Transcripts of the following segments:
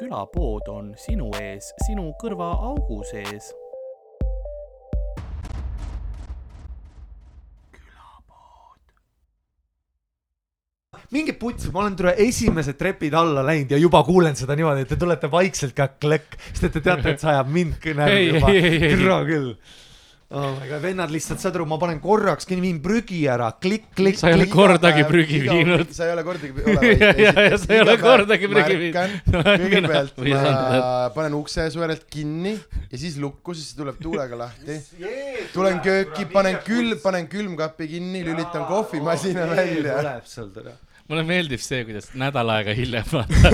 külapood on sinu ees, sinu kõrvaaugu sees. minge putsi, ma olen tule esimesed trepid alla läinud ja juba kuulen seda niimoodi, et te tulete vaikselt ka klõkk, sest et te teate, et see ajab mind kõne juba küll. Oh my god, vennad lihtsalt, saad aru, ma panen korraks, viin prügi ära, klikk, klikk, sa ei ole kordagi prügi viinud. sa ei ole kordagi ja, ja, ja sa ei ole kordagi prügi viinud. kõigepealt ma panen ukse su järelt kinni ja siis lukku, siis see tuleb tuulega lahti. tulen kööki, panen külm, panen külmkapi kinni, lülitan kohvimasina välja. tuleb sealt ära. Mulle meeldib see, kuidas nädal aega hiljem vaata,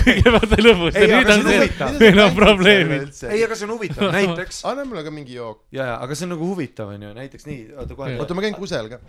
kõigepealt oli lõbus ja Ei, nüüd aga on see on meil on probleemid. ei, aga see on huvitav, näiteks. anna mulle ka mingi jook. ja, ja, aga see on nagu huvitav, onju, näiteks nii, oota kohe. oota, ma käin kusel ka.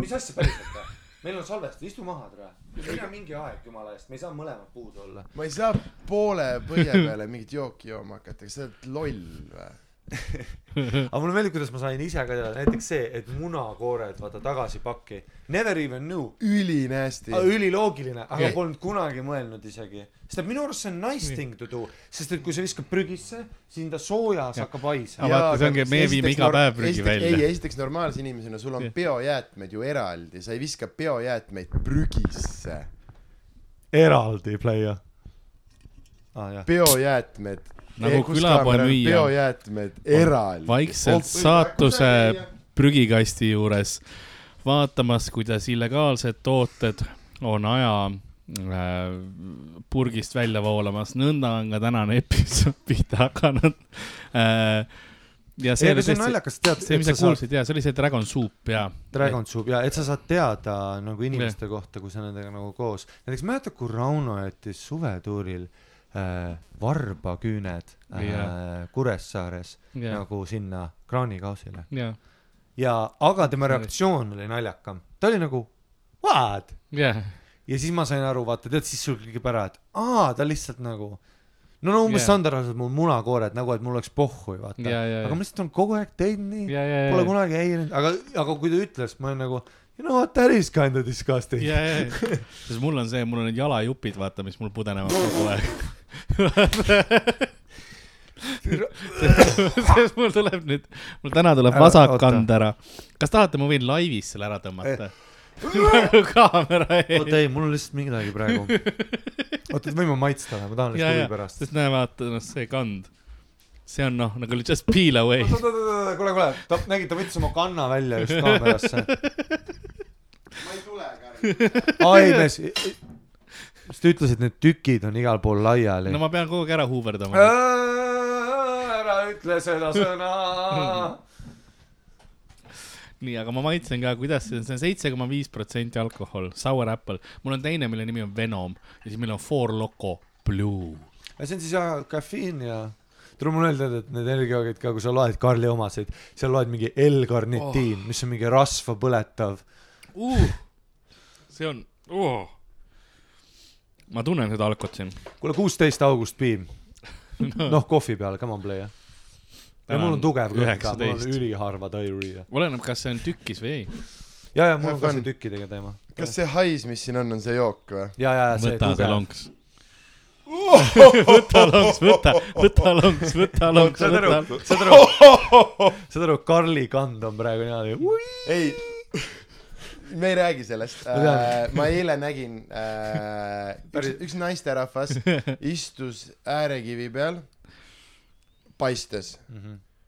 mis asja päriselt või? meil on salvestus, istu maha, tere. mine mingi aeg, jumala eest, me ei saa mõlemad puudu olla. ma ei saa poole põhja peale mingit jooki jooma hakata, kas sa oled loll või? aga mulle meeldib, kuidas ma sain ise ka teada, näiteks see, et munakoored, vaata tagasi pakki. Never even knew. ülinästi. üliloogiline, aga Okei. polnud kunagi mõelnud isegi. sest et minu arust see on nice thing to do, sest et kui sa viskad prügisse, siis ta soojas hakkab haisema. Aga vaata, see ongi, me viime iga päev prügi välja. ei, esiteks normaalse inimesena, sul on Jah. biojäätmed ju eraldi, sa ei viska biojäätmeid prügisse. eraldi player. aa ah, biojäätmed. Nagu külapoe müüja. biojäätmed eraldi. vaikselt saatuse prügikasti juures vaatamas, kuidas illegaalsed tooted on aja äh, purgist välja voolamas, nõnda on ka tänane episood pihta hakanud äh,. ja see ei, oli see naljakas, tead, see, mis sa kuulsid ja see oli see Dragon Soup ja. Dragon Soup ja et sa saad teada nagu inimeste kohta, kui sa nendega nagu koos. näiteks mäletad, kui Rauno jättis suvetuuril äh, varbaküüned äh, Jaa. Kuressaares ja, nagu sinna kraanikausile ja, ja, aga tema reaktsioon oli naljakam, ta oli nagu what? Ja, ja siis ma sain aru, vaata, tead, siis sul klikib ära, et aa, ta lihtsalt nagu no no umbes Jaa. standardiliselt mul munakoored nagu, et mul oleks pohhui, vaata. ja, ja, aga ma lihtsalt olen kogu aeg teinud nii, ja, ja, pole ja, kunagi häirinud, aga, aga kui ta ütles, ma olen nagu you know what, that is kind of disgusting. ja, ja, sest mul on see, mul on need jalajupid, vaata, mis mul pudenevad kogu aeg. sest mul tuleb nüüd, mul täna tuleb Ära- vasak oota. kand ära. kas tahate, ma võin laivis selle ära tõmmata? nagu kaamera oota ees. ei, mul on lihtsalt midagi praegu. oota, võime maitsta või, ma tahan lihtsalt huvi, pärast. sest näe, vaata, noh, see kand. see on noh, nagu just peel away. oota, oota, oota, kuule, kuule, ta, nägid, ta võttis oma kanna välja just kaamerasse. ma ei tule, Karl. ai, mees, siis ta ütles, et need tükid on igal pool laiali no. ma pean kogu aeg ära huuverdama. ära ütle seda sõna. nii, aga ma maitsen ka, kuidas see, see on seitse koma viis protsenti alkohol, sour apple. mul on teine, mille nimi on Venom ja siis meil on Four Loco Blue. see on siis jah, kafeiin ja tule mulle öelda, et need energiajoogid ka, kui sa loed Karli omasid, seal loed mingi L-karnitiin oh., mis on mingi rasva põletav. uh,. see on uh.. Ma tunnen seda alkot siin. kuule, kuusteist august piim. noh, kohvi peal, come on play. ja mul on tugev kõht ka, mul on üliharva diarrhea. oleneb, kas see on tükis või ei. ja, ja mul on ka see tükkidega teema. kas see hais, mis siin on, on see jook või? ja, ja see võta see tugev. lonks. võta lonks, võta, võta lonks, võta lonks, saad aru võta., saad aru, saad aru, Karli kand on praegu niimoodi. ei, me ei räägi sellest. Ma äh,. eile nägin äh,, üks, üks naisterahvas istus äärekivi peal, paistes,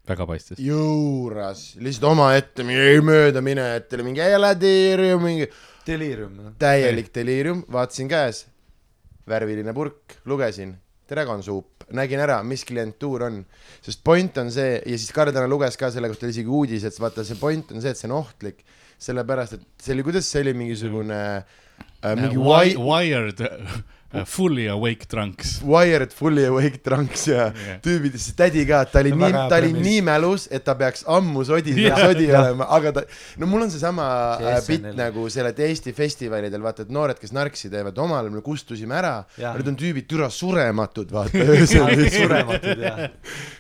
väga paistis. juuras, lihtsalt omaette, mingi mööda minejatele, mingi eladeerium, mingi Delirium. täielik deliirium, vaatasin käes, värviline purk, lugesin, Dragon Soup, nägin ära, mis klientuur on, sest point on see ja siis Karl täna luges ka selle kohta oli isegi uudis, et vaata, see point on see, et see on ohtlik, sellepärast et see oli, kuidas see oli mingisugune äh, mingi wi-, Wired uh, fully awake drunks. wired fully awake drunks ja Jah. tüübid, siis tädi ka, ta oli on nii ta oli nii mälus, et ta peaks ammu sodi, Jah. sodi Jah. olema, aga ta, no mul on seesama See äh, bitt nagu selle Eesti festivalidel, vaata, et noored, kes narksi teevad, omal ajal me kustusime ära, Jah. nüüd on tüübid türa surematud, vaata öösel. surematud ja.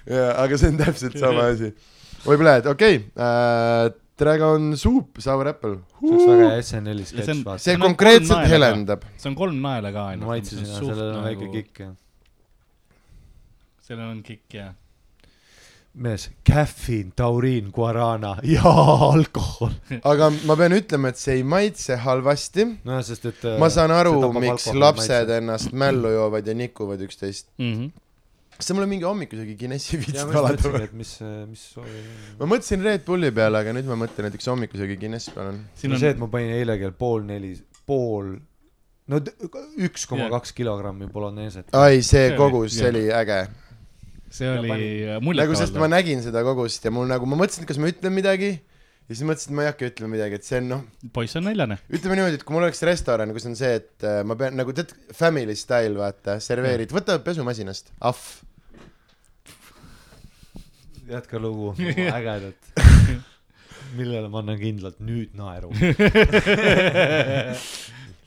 jaa, aga see on täpselt sama asi. võib-olla, et okei okay, äh,, Dragon Soup, Sour Apple. see oleks väga hea SNL-i sketš on- vaata. see kolm konkreetselt helendab. see on kolm naela ka ainult. maitsesin sellel on väike kikk ja. sellel on kikk ja. mees, caffeine, tauriin, guarana ja alkohol. aga ma pean ütlema, et see ei maitse halvasti. nojah, sest et äh, ma saan aru miks lapsed ennast mällu joovad ja nikuvad üksteist. Mhm. Kas sa mulle mingi hommikusöögi Guinessi viitsid mõtlesingi, või? et mis, mis ma mõtlesin Red Bulli peale, aga nüüd ma mõtlen näiteks hommikusöögi Guinessi peale. siin no on see, et ma panin eile kell pool neli, pool, no üks koma kaks kilogrammi polonneeset. ai, see See kogus, see oli äge. see oli nagu sest ma nägin seda kogust ja mul nagu, ma mõtlesin, et kas ma ütlen midagi ja siis mõtlesin, et ma ei hakka ütlema midagi, et see on noh, poiss on näljane. ütleme niimoodi, et kui mul oleks restoran, kus on see, et äh, ma pean nagu tead, family style vaata, serveerid, võta pesumasinast, ahv. Jätka lugu, ägedat. millele ma annan kindlalt nüüd naeru.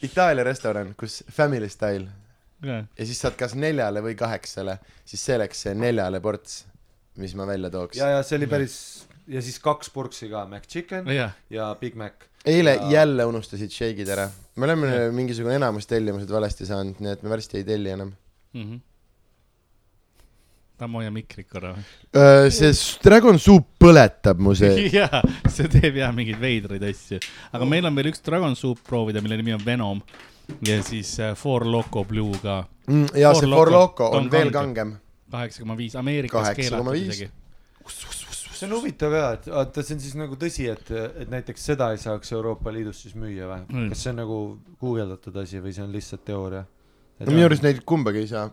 Itaalia restoran, kus family style ja, ja siis saad kas neljale või kaheksale, siis see oleks see neljale ports, mis ma välja tooks. ja, ja see oli päris ja siis kaks purksi ka, McChicken ja, ja Big Mac. eile Ja- jälle unustasid shake'id ära. me oleme mingisugune enamus tellimused valesti saanud, nii et me varsti ei telli enam. Mhm. Tammo ja mikrit korra. see s- Dragon Soup põletab mu see. jaa, see teeb jah mingeid veidraid asju. aga meil on veel üks Dragon Soup proovida, mille nimi on Venom. ja siis äh, Four Loco Blue ka, Mm, ja Four see Loko. Four Loco on on veel kangem. kaheksa koma viis, Ameerikas 8,5. keelatud isegi. see on huvitav ja, et vaata, see on siis nagu tõsi, et, et näiteks seda ei saaks Euroopa Liidus siis müüa või Mm. kas see on nagu guugeldatud asi või see on lihtsalt teooria? no minu arust neid kumbagi ei saa.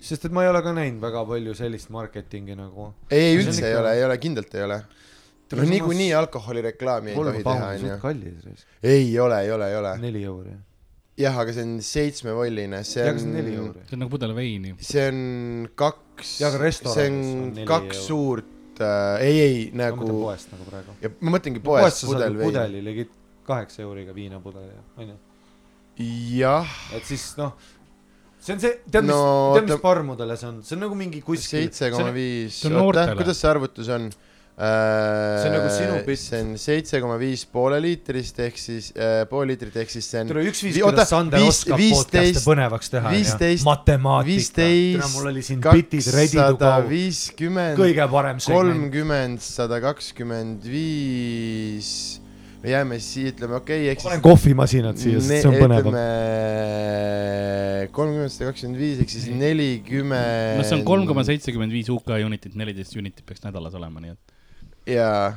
Sest et ma ei ole ka näinud väga palju sellist marketingi nagu. ei, üldse ikka- ei ole, ei ole, kindlalt ei ole. no niikuinii alkoholireklaami ei tohi teha, onju on. kallis, ei ole, ei ole, ei ole. neli euri. jah, aga see on seitsmevolline, see on see on nagu pudel veini. see on kaks, see on on kaks euri. suurt äh,, ei, ei ma mõtlen nagu, poest nagu praegu. ja ma mõtlengi poes poest saad pudel veini. pudeli ligi kaheksa euriga viinapudeli, onju. jah, et siis noh, see on see, tead mis No no,, tead ta- mis farmudele see on, see on nagu mingi kuskil. seitse koma viis, oota, kuidas see arvutus on? See on nagu sinu pilt. see on seitse koma viis poole liitrist ehk siis äh, pool liitrit ehk siis see on tere, üks viis, kuidas Sander viis- oskab podcast'e põnevaks teha, matemaatika. mul oli siin bitid ready to kakssada go. viiskümmend, kõige parem segment. kolmkümmend, sada kakskümmend viis, me jääme siia, ütleme okei okay,, ehk panen kohvimasinad siia, sest see on põnevam. kolmkümmend, sada kakskümmend viis ehk siis nelikümmend. no see on kolm koma seitsekümmend viis UK unitit, neliteist unitit peaks nädalas olema, nii et. jaa,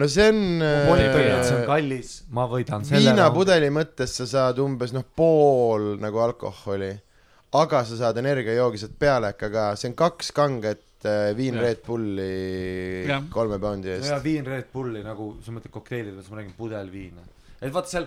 no see on. et see on kallis, ma võidan selle. viinapudeli mõttes sa saad umbes noh, pool nagu alkoholi, aga sa saad energiajoogi sealt peale ikka ka, see on kaks kanget äh, viin Jah. Red Bulli Jah. kolme poundi ja eest. viin Red Bulli nagu, sa mõtled kokteilide peale, siis ma räägin pudelviina. et vaata seal,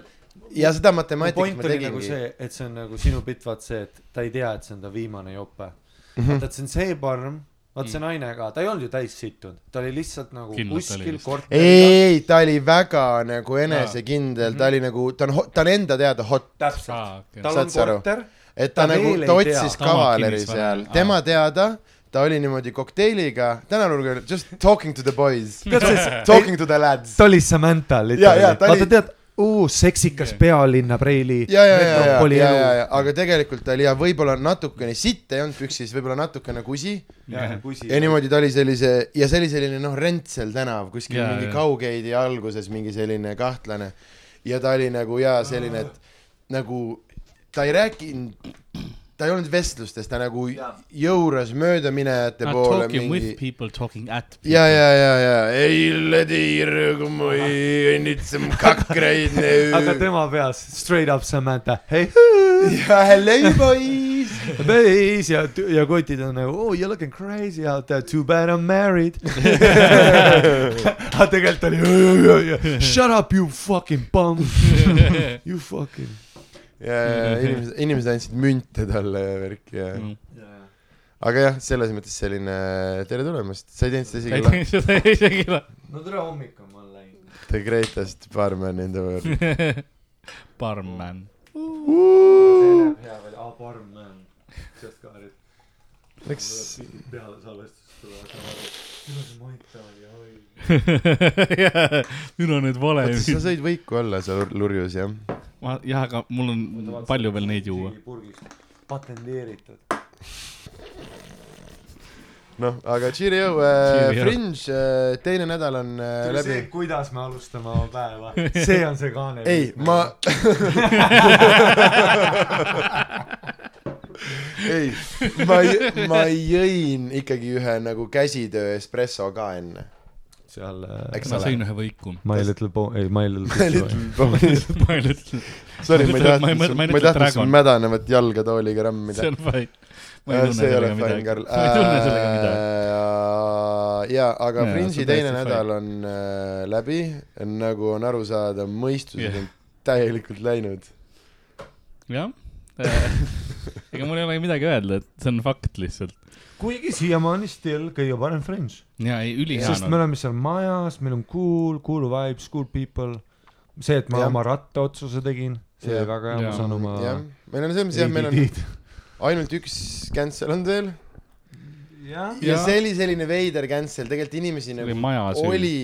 ja seda matemaatikat point ma oli nagu tegingi. see, et see on nagu sinu bitt, vaat see, et ta ei tea, et see on ta viimane jope. Mhm. vaata, et see on see parm, vaat see naine ka, ta ei olnud ju täis sittunud, ta oli lihtsalt nagu Kindlalt kuskil korteris. ei, ei, ta oli väga nagu enesekindel, ta oli nagu, ta on, ta on enda teada hot, täpselt, tal Saad on sa aru? korter, et ta, Ta nagu, ta otsis kavaleri seal tema teada, ta oli niimoodi kokteiliga, tänapäeval just talking to the boys, talking to the lads. ta oli Samantha Ja, ja, ta vaata oli- tead, uu, seksikas Yeah. pealinna preili. ja, ja, ja, ja, ja, ja, ja, aga tegelikult ta oli ja võib-olla natukene sitt ei olnud püksis, võib-olla natukene kusi ja niimoodi ta oli sellise ja see oli selline noh, Rentsel tänav kuskil Jaa, mingi. Kaugeidi alguses mingi selline kahtlane ja ta oli nagu jaa, selline, et nagu ta ei rääkinud, ta ei olnud vestlustes, ta nagu jõuras möödaminejate poole talking with mingi people, talking at people. ja, ja, ja, ja eile tiir, kui ma õnnitsem kakraid aga tema peas straight up Samantha, hei, ja hello boys. bass ja, ja kotid on nagu oh you are looking crazy out there, too bad I m married. aga tegelikult oli shut up you fucking bum, you fucking. ja, ja inimesed, inimesed andsid münte talle ja värki ja Mm. aga jah, selles mõttes selline tere tulemast, sa ei teinud seda ei isegi teinud seda isegi lah. no tere hommik on mul läinud. The greatest barman in the world. Barman. see näeb hea välja, aa parm man, sealt ka nüüd Läks, peale salvestust tuleb, minu see Mait oli, oi. nüüd on need vale oota, sa sõid võiku alla seal lur- lurjus jah? ma jah, aga mul on palju veel neid juua. patenteeritud. noh, aga cheerio äh. Fringe äh, teine nädal on äh, see läbi., kuidas me alustame oma päeva, see on see kaane. ei, ma ei, ma, ma jõin ikkagi ühe nagu käsitöö espresso ka enne. seal Eks ma sõin ühe võiku. My Little Bo-, ei My Little Little Pony. Pony. ma ei ütle, Sorry, ma ei tahtnud ma ei tahtnud sul mädanevat jalga tooliga rammida see. on fine. Äh, see ei ole fine. Karl. ma ei tunne sellega midagi. jaa, aga Fringe'i teine nädal on äh, läbi, nagu on aru saada, mõistused on täielikult läinud. jah. ega mul ei olegi midagi öelda, et see on fakt lihtsalt. kuigi siiamaani still kõige parem Fringe. ja ei, ülihea sest me oleme seal majas, meil on cool, cool vibes, cool people. see, et ma Jah. oma rattaotsuse tegin, see oli väga hea, ma Jaa. saan oma jah, meil on selles mõttes jah, meil on ainult üks cancel on veel ja Jaa. see oli selline veider cancel, tegelikult inimesi nagu oli,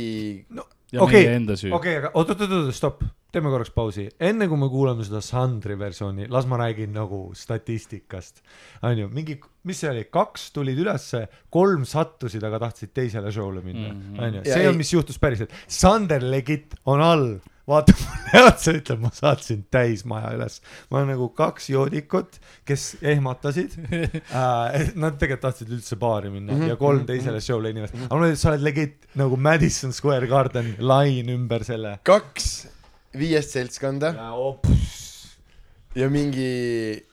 ja Okei, okei, aga oot-oot-oot, stopp, teeme korraks pausi, enne kui me kuulame seda Sandri versiooni, las ma räägin nagu statistikast. onju, mingi, mis see oli, kaks tulid ülesse, kolm sattusid, aga tahtsid teisele show'le minna, Mhm. onju, Ja see on, mis juhtus päriselt. Sander Legit on all, vaatab mulle otsa, ütleb, ma saatsin täis maja üles. ma olen nagu kaks joodikut, kes ehmatasid äh,. Nad tegelikult tahtsid üldse baari minna mm Mhm, -hmm, ja kolm mhm, teisele show'le inimest, aga ma ütlen, et sa oled legit nagu Madison Square Garden, lain ümber selle. kaks viiest seltskonda. Ja mingi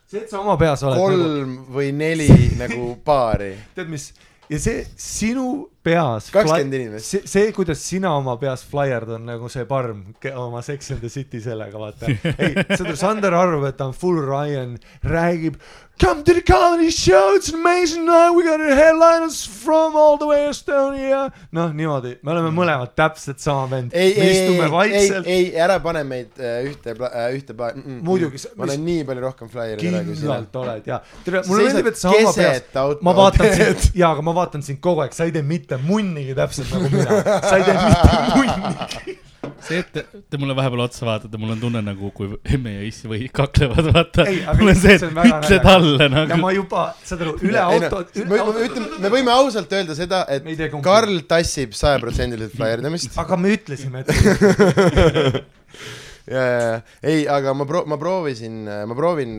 see, et sa oma peas oled nagu, kolm või neli nagu paari. tead mis, ja see sinu peas. kakskümmend inimest. see, see, kuidas sina oma peas flaierd on nagu see parm oma Sex and the City sellega, vaata. ei, aru, Sander arvab, et ta on full Ryan, räägib Come to the comedy show, it's an amazing night, we got headliners from all the way Estonia. noh, niimoodi, me oleme mõlemad täpselt sama vend. ei, ei, ei istume, ei, ära pane meid äh, ühte, ühte pa- mm, mm, Muidugi, sa- ma olen nii palju rohkem flaieri üle kui sina. kindlalt oled ja tere, mulle meeldib, et sa oma peas ma vaatan sind, jaa, aga ma vaatan sind kogu aeg, sa ei tee mitte munnigi täpselt nagu mina, sa ei tee mitte munnigi. see, et te, te mulle vahepeal otsa vaatate, mul on tunne nagu, kui emme ja issi või kaklevad, vaata. Mul on see, et on ütle talle ja nagu. ma juba, saad aru, üle auto. me, me, ütleme, me võime ausalt öelda seda, et tee Karl tassib sajaprotsendiliselt flaierdamist. aga me ütlesime, et ja, ja, ja, ei, aga ma pro-, ma proovisin, ma proovin,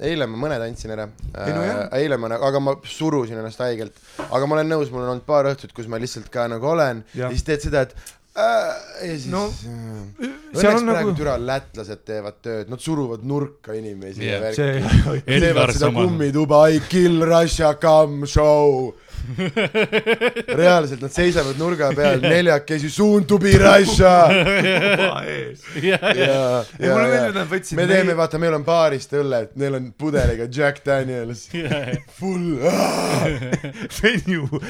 eile ma mõned andsin ära Ei no eile ma, aga ma surusin ennast haigelt. aga ma olen nõus, mul on olnud paar õhtut, kus ma lihtsalt ka nagu olen ja, ja siis teed seda, et äh, ja siis No, äh, õnneks on praegu nagu, türa lätlased teevad tööd, nad suruvad nurka inimesi Jah. ja värki. see, teevad seda kummituba I kill Russia come show. reaalselt nad seisavad nurga peal neljakesi soon to be Russia. ja, ei ja, ja võtsid me teeme, vaata, meil on baarist õlled, neil on pudeliga Jack Daniels, full. venue,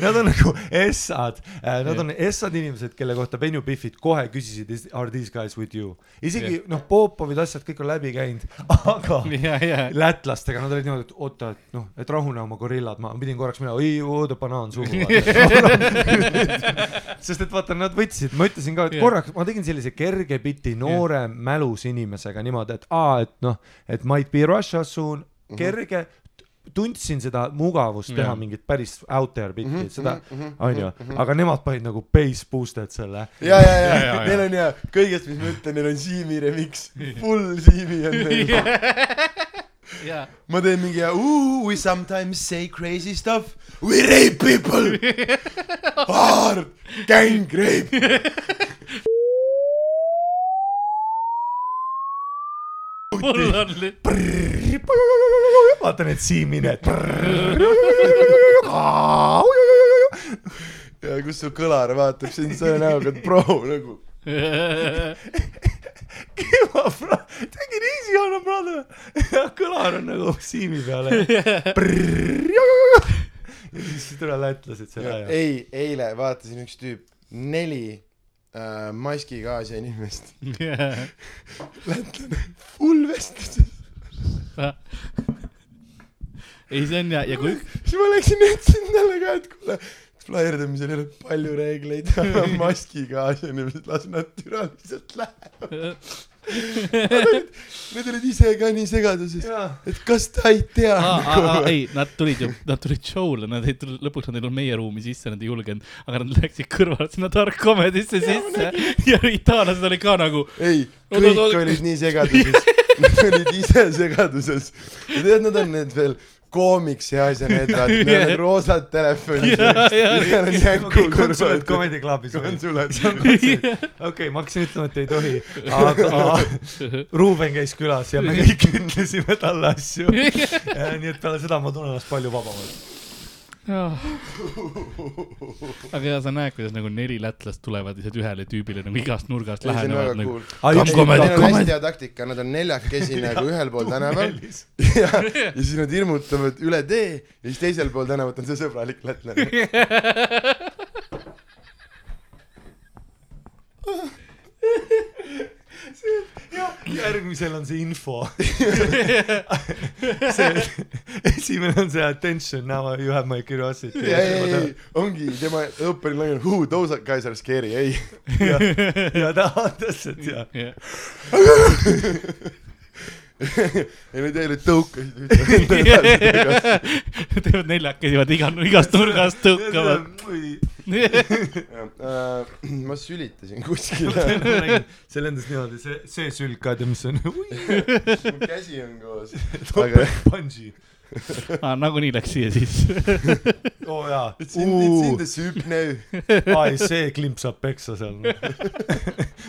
nad on nagu essad, nad on essad inimesed, kelle kohta venue Biffid kohe küsisid, are these guys with you. isegi noh, Popovid, asjad kõik on läbi käinud, aga ja, ja, lätlastega nad olid niimoodi, et oota, et noh, et rahune oma gorillad, ma pidin korraks minema, ei, oota banaan suhu. sest et vaata, nad võtsid, ma ütlesin ka, et Jah. korraks ma tegin sellise kerge biti noore mälus inimesega niimoodi, et aa, et noh, et might be Russia soon, kerge, tundsin seda mugavust teha Jah. mingit päris out there bitti, Mhm, seda mhm, onju, aga nemad panid nagu bass boosted selle. ja, ja, ja, Ja, ja, ja, ja. neil on ja kõigest, mis ma ütlen, neil on Siimi remix, full Siimi on neil. ja, ma teen mingi ooh we sometimes say crazy stuff. We rape people. Hard. Gang rape. Mul on li-, vaata need siimined. ja kus su kõlar vaatab sind selle näoga et bro nagu Take it easy on him brother. kõlar on nagu siimi peale. ja siis tule lätlased selle aja. ei eile vaatasin üks tüüp neli äh, maskiga Aasia inimest lätlane full vestluses ei, see on ja, ja kui, siis ma läksin ütlesin talle ka et kuule flaierdamisel ei ole palju reegleid. Maskiga Aasia inimesed las nad türa lihtsalt lähevad. Need olid ise ka nii segaduses, et kas ta ei tea aa, ei, nad tulid ju, nad tulid show'le, nad ei tulnud, lõpuks nad ei tulnud meie ruumi sisse, nad ei julgenud, aga nad läksid kõrvale sinna Dark Comedy'sse sisse. ja itaallased olid ka nagu, ei, kõik olid nii segaduses, nad olid ise segaduses. ja tead, nad on need veel koomiksi asja need, vaata, neil on roosad telefonid. Konsulent Comedy Clubis või? konsulent. okei, ma hakkasin ütlema, et ei tohi, aga Ruuben käis külas ja me kõik ütlesime talle asju. nii et peale seda ma tunnen ennast palju vabamalt. Aga ja sa näed, kuidas nagu neli lätlast tulevad lihtsalt ühele tüübile nagu igast nurgast lähenevad nagu. cool. Comedy, Neil on hästi hea taktika, nad on neljakesi nagu ühel pool tänaval ja, ja siis nad hirmutavad üle tee ja siis teisel pool tänavat on see sõbralik lätlane. järgmisel on see info. see, esimene on see attention, now you have my curiosity. ei, ei, ei, ongi tema opening line on who those guys are scary, ei. ja ta täpselt ja. ja need jälle tõukasid teevad neljakesi, vaata iga, igast nurgast tõukavad. Äh, ma sülitasin kuskile, see lendas niimoodi, see, see sülg ka, tead mis on? mu käsi on koos. aga Bungee. Aa, nagunii läks siia sisse. oo jaa. it's in, it's in the soup now. ai, see klimp saab peksa seal.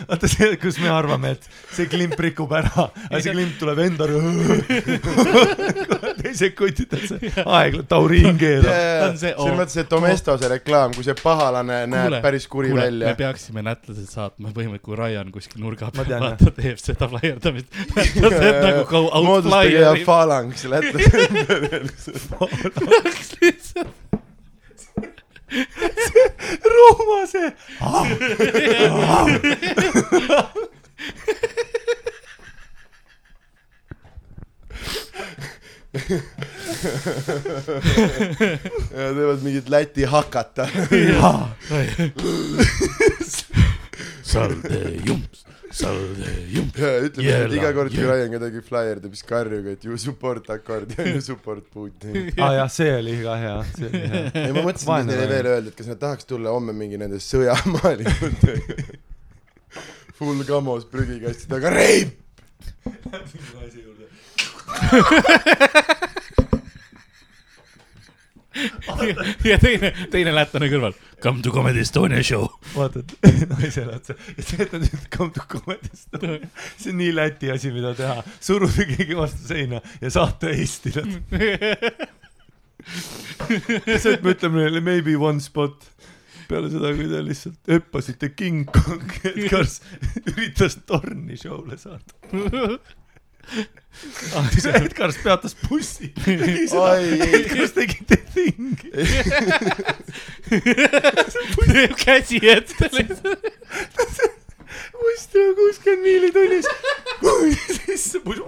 vaata see, kus me arvame, et see klimp rikub ära, aga see klimp tuleb enda. teised kutid on see aeglaselt tauriin keerab. See- selles mõttes, et Domestose reklaam, kui see pahalane näeb Kuule, päris kuri kuule, välja me. peaksime nätlased saatma põhimõtteliselt, kui Ryan kuskil nurga Ma peal vaata teeb seda flaierdamist. näitlased nagu go out moodustage flyer. falangs lätlased. lihtsalt. Rooma see. ja teevad mingit Läti hakata. salde jumps, salde jumps. ja ütleme, et Jella, iga kord, kui jella. Ryan kedagi flyer teeb, siis karjuge, et you support akordion, you support Putin. aa ah, jah, see oli ka hea, see oli hea. ei, ma mõtlesin, et neile veel öelda, et kas nad tahaks tulla homme mingi nende sõjamaalingutega. Full kamos prügikasti taga, reip. ja teine, teine lätlane kõrval. Come to Comedy Estonia show. vaata, et naisele otsa ja et nad ütlevad come to comedy store, see on nii Läti asi, mida teha, suruda keegi vastu seina ja saata Eesti nad. see, et me ütleme neile maybe one spot peale seda, kui te lihtsalt hüppasite King Kongi, Edgars üritas torni show'le saada. Edgars peatas bussi. Edgars tegi the thing'i. teeb käsi ette lihtsalt. buss tuleb kuuskümmend miili tunnis. sisse buss.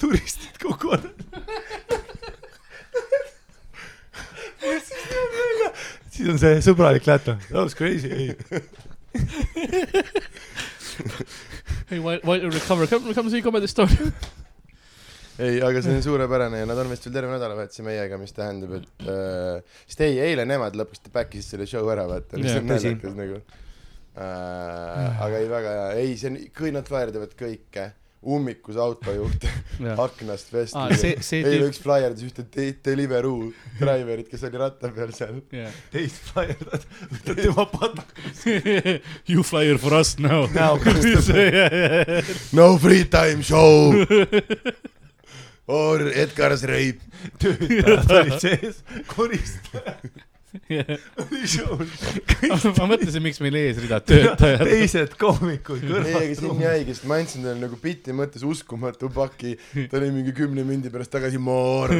turistid kukuvad. siis on see sõbralik lätlane, that was crazy, ei. You recover, come, come see Comedy Estonia. ei, aga see on suurepärane ja nad on vist veel terve nädalavahetuse meiega, mis tähendab, et äh, sest ei, eile nemad lõpuks back isid selle show ära, vaata, mis Jaa, on naljakas nagu äh,. aga ei, väga hea, ei, see on, kõik nad flyerdivad kõike, ummikus autojuht, aknast vesti see eile üks flyerdas ühte de Deliveroo driver'it, kes oli ratta peal seal. teist flaierdad, võtad tema patakas. You flyer for us now. näoga no free time show or Edgar's rape. töötajad olid sees, koristajad. Ma mõtlesin, miks meil eesrida töötajad. teised koomikud ei, aga kõrvalt siin. jäigi, sest ma andsin talle nagu biti mõttes uskumatu paki, ta oli mingi kümne mindi pärast tagasi moor.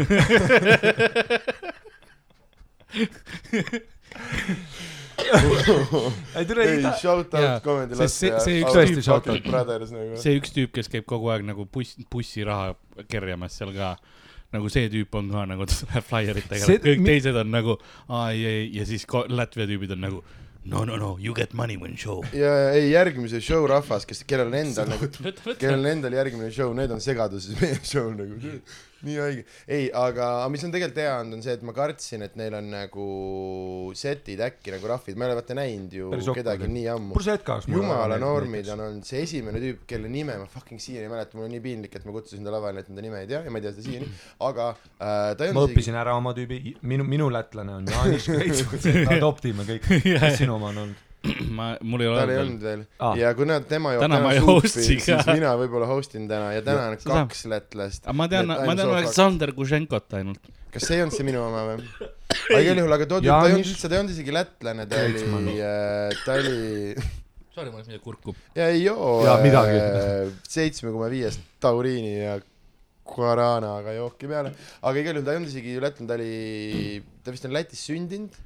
ei tule ei, ida- shout out Comedy Laste see ja üks tõesti shout out. Brothers nagu. see üks tüüp, kes käib kogu aeg nagu buss, bussiraha kerjamas seal ka. Nagu see tüüp on ka nagu, ta läheb flaieritega kõik mi- teised on nagu, aa ei, ei ja siis Latvia tüübid on nagu no no no you get money when show. ja ei, järgmise show rahvas, kes, kellel on endal nagu, kellel on endal järgmine show, need on segaduses meie show nagu, nii haige. ei, aga mis on tegelikult hea olnud, on see, et ma kartsin, et neil on nagu setid äkki nagu rahvid, ma ei ole vaata näinud ju Päris kedagi oli. nii ammu. Jumala normid on olnud. See esimene tüüp, kelle nime ma fucking siiani ei mäleta, mul on nii piinlik, et ma kutsusin ta lavale, et ma ta nime ei tea ja ma ei tea seda siiani, aga äh, ta ei ma olnud isegi õppisin ära oma tüübi, minu, minu lätlane on Jaanis Kreits, adoptime kõik, kes sinu oma on olnud? ma, mul ei ole tal ei olnud veel. Ah. ja kuna tema joob Täna ei suupi, siis mina võib-olla host in täna. Ja täna on kaks lätlast. Aga ma tean, ma tean so Aleksander Kuženkot ainult. kas see ei olnud see minu oma või? aga igal juhul, aga too tüüp, ta ei olnud üldse, ta ei olnud isegi lätlane, ta oli, ta oli, Sorry, ma läksin midagi kurku. ja ei joo Jaa, midagi. seitsme koma viiest tauriini ja guaranaga jooki peale, aga igal juhul ta ei olnud isegi lätlane, ta oli, ta vist on Lätis sündinud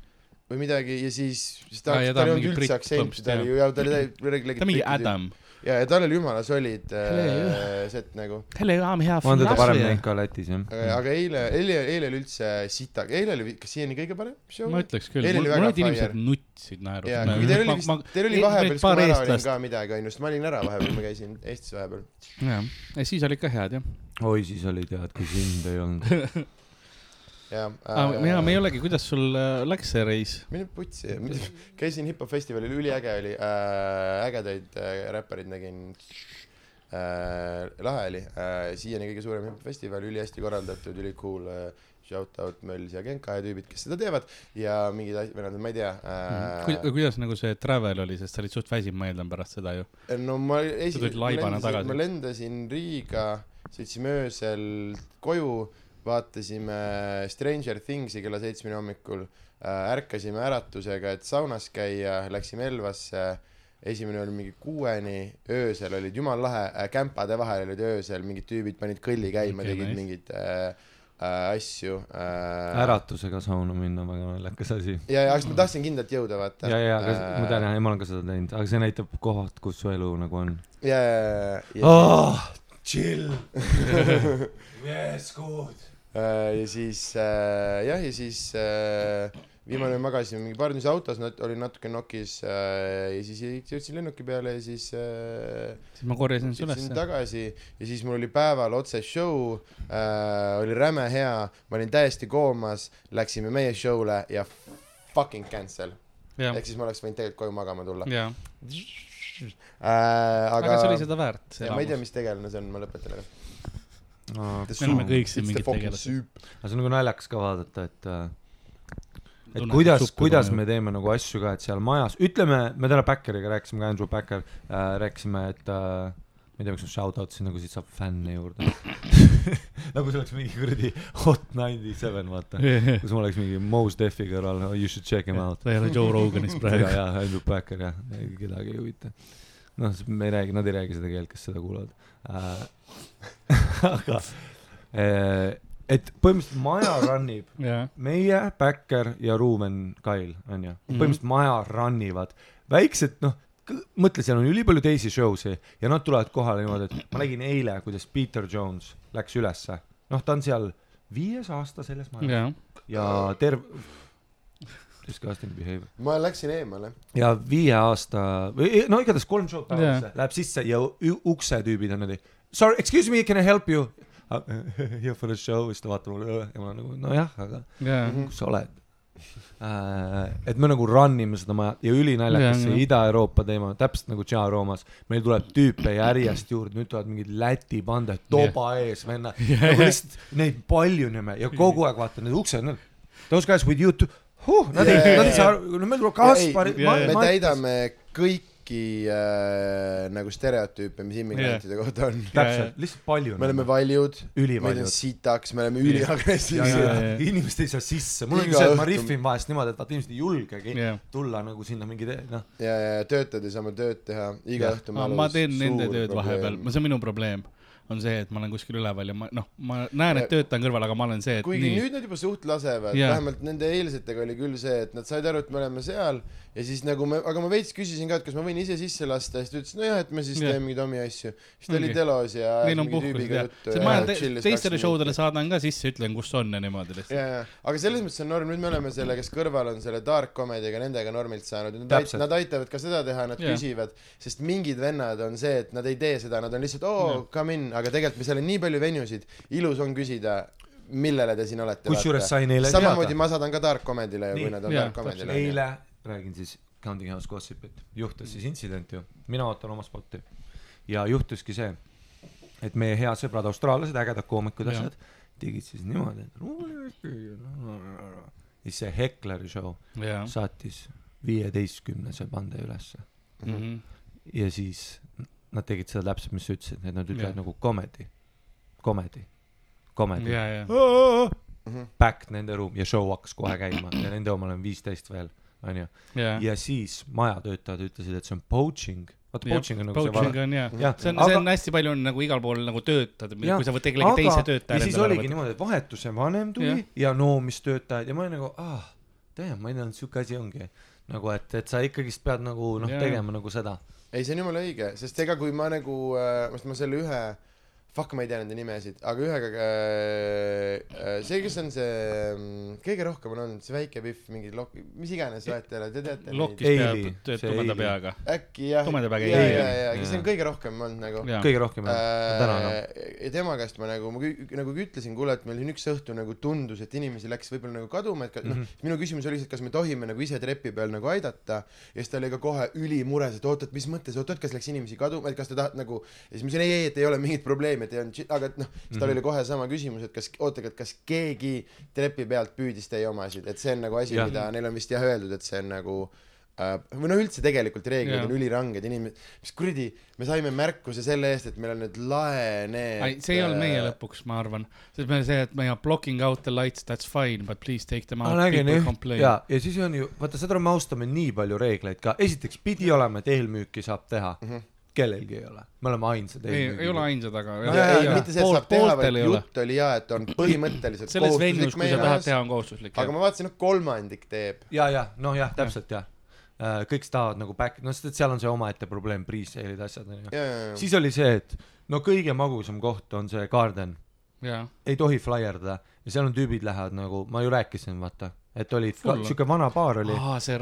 või midagi ja siis, siis ta, ja ta, ta on ei olnud üldse aktsenti, ta oli ju, ja ta oli täi-, ta on mingi Adam. ja, ja tal oli jumala solid äh, set nagu, Hello, I m here ma olen teda parem näinud ka Lätis jah aga, aga eile, eile, eile oli üldse sita, eile oli kas siiani kõige parem show? ma ütleks küll, mõned inimesed nutsid naerust. jaa, kuigi teil oli vist, teil oli vahepeal, siis kui ma ära olin ka midagi, onju, sest ma olin ära vahepeal, ma käisin Eestis vahepeal. jah, ja siis olid ka head jah. oi, siis oli tead, kui sind ei olnud. jaa. aga mina, me ei olegi, kuidas sul äh, läks see reis? mine putsi, käisin hip-hop festivalil, üliäge oli äh,, ägedaid äh, räppareid nägin äh,. lahe oli äh,, siiani kõige suurem hip-hop festival, ülihästi korraldatud, ülikool äh,. Shout out Mölls ja Genka ja tüübid, kes seda teevad ja mingid asjad, vennad, ma ei tea Ku- äh,. kuidas nagu see travel oli, sest sa olid suht väsinud, ma eeldan pärast seda ju. no ma esi-, tulid laibana tagasi. ma lendasin Riiga, sõitsime öösel koju, vaatasime Stranger Thingsi kella seitsmeni hommikul äh,, ärkasime äratusega, et saunas käia, läksime Elvasse, esimene oli mingi kuueni, öösel olid jumala lahe äh,, kämpade vahel olid öösel mingid tüübid panid kõlli käima okay,, tegid nice. mingeid äh, äh, asju äh,. äratusega sauna minna, väga naljakas asi. ja, ja, aga ma tahtsin kindlalt jõuda, vaata. ja, ja, aga ma tean jah, ma olen ka seda teinud, aga see näitab kohad, kus su elu nagu on. ja, ja, ja, ja oh,. chill. Yes, good. Äh, ja siis äh, jah, ja siis äh, viimane magasime mingi paar tundi autos, olin natuke nokis ja siis jõudsin lennuki peale ja siis siis ma korjasin su ülesse. tagasi ja siis mul oli päeval otse show äh,, oli räme hea, ma olin täiesti koomas, läksime meie show'le ja fucking cancel. ehk siis ma oleks võinud tegelikult koju magama tulla äh,. aga aga see oli seda väärt, ma ei tea, mis tegelane see on, ma lõpetan ära. Me oleme kõik siin mingid tegelased. aga see on nagu naljakas ka vaadata, et äh, et kuidas, kuidas me teeme nagu asju ka, et seal majas, ütleme, me täna Backeriga rääkisime ka, Andrew Backer äh,, rääkisime, et äh, ma ei tea, miks ma shout out sin nagu siit saab fänne juurde nagu see oleks mingi kuradi Hot ninety seven, vaata. kus ma oleks mingi Mos Defi kõrval, you should check him out. ta ei ole Joe Roganis ja, praegu. ja Andrew Backer jah, kedagi ei huvita. noh, me ei räägi, nad ei räägi seda keelt, kes seda kuulavad. Äh. aga äh, et põhimõtteliselt maja run ib jah, meie, Backer ja Ruumen Kail, onju, põhimõtteliselt maja run ivad, väiksed, noh, mõtle, seal on ülipalju teisi show si ja nad tulevad kohale niimoodi, et ma nägin eile, kuidas Peter Jones läks ülesse, noh, ta on seal viies aasta selles majas. Jah. ja terve, disgusting behavior. ma läksin eemale. ja viie aasta või no igatahes kolm show'd päevas yeah. läheb sisse ja ukse tüübid on niimoodi sorry excuse me can I help you here for the show siis ta vaatab mulle ja ma olen nagu nojah aga jah, kus sa oled äh, et me nagu run ime seda maja ja ülinaljakas see. Ida-Euroopa teema täpselt nagu Tšaa Roomas meil tuleb tüüpe järjest juurde nüüd tulevad mingid Läti pandad toba ees venna nagu lihtsalt neid paljuneme ja kogu aeg vaata need uksed those guys with you too huh, nad ei Jaa, nad ei saa no meil tuleb Kaspar me täidame kõiki äh, nagu stereotüüpe, mis immigrantide kohta on. täpselt. Lihtsalt palju me oleme valjud, meid on sitaks, me oleme üliagressiivsed. inimesed ei saa sisse. Mul on see et ma rihvin vahest niimoodi et vaata inimesed ei julgegi jah. tulla nagu sinna mingi te- noh. Ja, ja töötajad ei saa oma tööd teha, iga Jah. õhtu ma teen nende tööd vahepeal, see on minu probleem. On see, et ma olen kuskil üleval ja ma noh, ma näen, et töötan kõrval, aga ma olen see, et kuigi nii. nüüd nad juba suht lasevad yeah., vähemalt nende eilsetega oli küll see, et nad said aru, et me oleme seal ja siis nagu me, aga ma veits küsisin ka, et kas ma võin ise sisse lasta ja siis ta ütles, nojah, et me siis yeah. teeme mingeid omi asju. siis ta oli Ongi. telos ja Neil on puhkus ja, see ja ma te, teistele 20 showdele minutit. saadan ka sisse, ütlen, kus on ja niimoodi lihtsalt. ja, ja, aga selles mõttes on norm, nüüd me oleme selle, kes kõrval on selle dark comedy'ga nendega normilt saanud, nad, nad aitavad ka seda teha, nad yeah. küsivad, sest mingid vennad on see, et nad ei tee seda, nad on lihtsalt oo oh,, come in, aga tegelikult me seal on nii palju venusid, ilus on küsida, millele te siin olete. kusjuures sai neile samamoodi teada, ma saadan ka dark comedy'le ju, kui nad on dark comedy'le. eile räägin siis Counting House Gossipit, juhtus siis intsident ju, mina ootan oma spotti ja juhtuski see, et meie head sõbrad austraallased, ägedad koomikud, asjad, tegid siis niimoodi, et siis see Hekleri show jaa. saatis viieteistkümnese pande ülesse Mhm. ja siis nad tegid seda täpselt, mis sa ütlesid, et nad ütlevad nagu comedy, comedy, comedy. ja, ja. Back nende ruum ja show hakkas kohe käima ja nende omal on viisteist veel, onju. ja. ja siis majatöötajad ütlesid, et see on poaching. vaata, poaching on nagu Poaching see on jah, see on, see on hästi palju on nagu igal pool nagu töötad, kui sa võtad kellegi teise töötaja ja siis oligi. niimoodi, et vahetuse vanem tuli ja, ja noomistöötajad ja ma olin nagu, ah, tead, ma ei teadnud, siuke asi ongi. nagu, et, et sa ikkagist pead nagu noh tegema nagu seda. ei, see on jumala õige, sest ega kui ma nagu äh,, ma selle ühe, fuck, ma ei tea nende nimesid, aga ühega äh,, see, kes on see, kõige rohkem on olnud see väike Pihv, mingi lok-, mis iganes vahet ei ole, te teate tööd see tumeda peaga. äkki jah, Tumeda ja, päega ja, ja, ja kes on kõige rohkem olnud nagu. Kõige rohkem jah, täna noh. äh, ja tema käest ma nagu, ma nagu ütlesin, kuule, et meil siin üks õhtu nagu tundus, et inimesi läks võib-olla nagu kaduma, et ka, noh Mhm., minu küsimus oli lihtsalt, kas me tohime nagu ise trepi peal nagu aidata ja siis ta oli ka kohe ülimures, et oot, et mis mõttes, oot, et kas läks inimesi kaduma, et kas te tahate nagu ja siis ma ütlesin ei, ei, et ei ole mingit probleemi, et ei olnud, aga et noh, siis tal Mhm. oli kohe sama küsimus, et kas, oota, et kas keegi trepi pealt püüdis teie omasid, et see on nagu asi, mida neil on vist jah öeldud, et see on nagu äh, või noh, üldse tegelikult reeglid Jah. on üliranged, inimesed, mis kuradi, me saime märkuse selle eest, et meil on need lae need ei, see ei olnud meie äh, lõpuks, ma arvan. sest meil see, et me are blocking out the lights, that's fine, but please take them ma out, people jah, complain. ja, ja siis on ju, vaata seda me austame nii palju reegleid ka, esiteks pidi olema, et eelmüüki saab teha mm, Mhm. -hmm. Kellelgi ei ole, me oleme ainsad ei, ei ole ainsad, aga No ja, mitte see, et saab teha, vaid jutt oli ja, et on põhimõtteliselt selles kohustuslik kui sa meie tahad teha, on kohustuslik. aga ma vaatasin, et kolmandik teeb. ja, ja noh, jah, täpselt jah. kõik tahavad nagu back, noh, sest et seal on see omaette probleem, pre-sale'id, asjad onju. ja, ja, ja, siis oli see, et no kõige magusam koht on see Garden, ei tohi flaierdada ja seal on tüübid lähevad nagu, ma ju rääkisin, vaata, et oli ka- Full. siuke vana baar oli. aa, see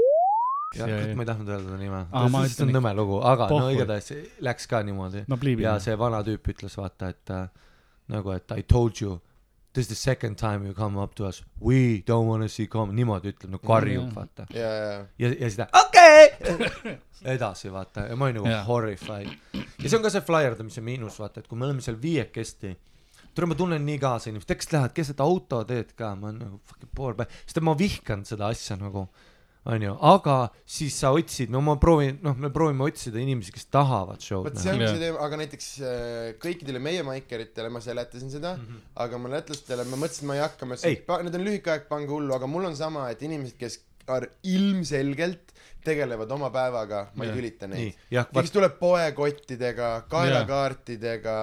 jah, ma ei tahtnud öelda ta nime ma see on nõme lugu, aga no Pohhu. igatahes läks ka niimoodi. pliibin ja. see vana tüüp ütles vaata, et äh, nagu, et I told you this is the second time you come up to us we don't wanna see come niimoodi ütleb nagu karjub Mm. vaata ja, ja, ja ja siis ta okei okay! edasi vaata ja ma olin nagu Jaa. horrified ja see on ka see flyerdamise miinus vaata et kui me oleme seal viiekesti tule ma tunnen nii kaasa inimesed kes lähevad keset autoteed ka ma olen nagu fucking poor päev sest et ma vihkan seda asja nagu onju. Aga siis sa otsid no ma proovin noh me proovime otsida inimesi kes tahavad show'd vot see näha. ongi see teema, aga näiteks äh, kõikidele meie maikeritele ma seletasin seda mm, -hmm. aga ma lätlastele, ma mõtlesin, et ma ei hakka, ma ütlesin, need on lühike aeg, pange hullu, aga mul on sama, et inimesed, kes ar- ilmselgelt tegelevad oma päevaga, ma ei Jah. tülita neid. kes tuleb poekottidega, kaelakaartidega,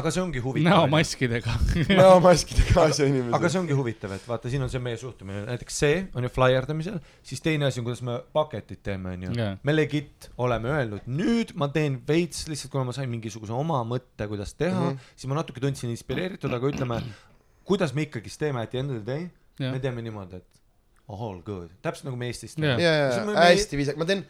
aga see ongi huvitav näomaskidega. näomaskide kaasa inimesed. aga see ongi huvitav, et vaata, siin on see meie suhtumine, näiteks see on ju flaierdamisel, siis teine asi on, kuidas me paketid teeme, onju me legit oleme öelnud, nüüd ma teen veits lihtsalt, kuna ma sain mingisuguse oma mõtte, kuidas teha mm. -hmm. siis ma natuke tundsin inspireeritud, aga ütleme, kuidas me ikkagist teeme, at the end of the day, me teeme niimoodi, et all good, täpselt nagu me Eestis teeme. ja, ja ja meie- hästi viisakas, ma teen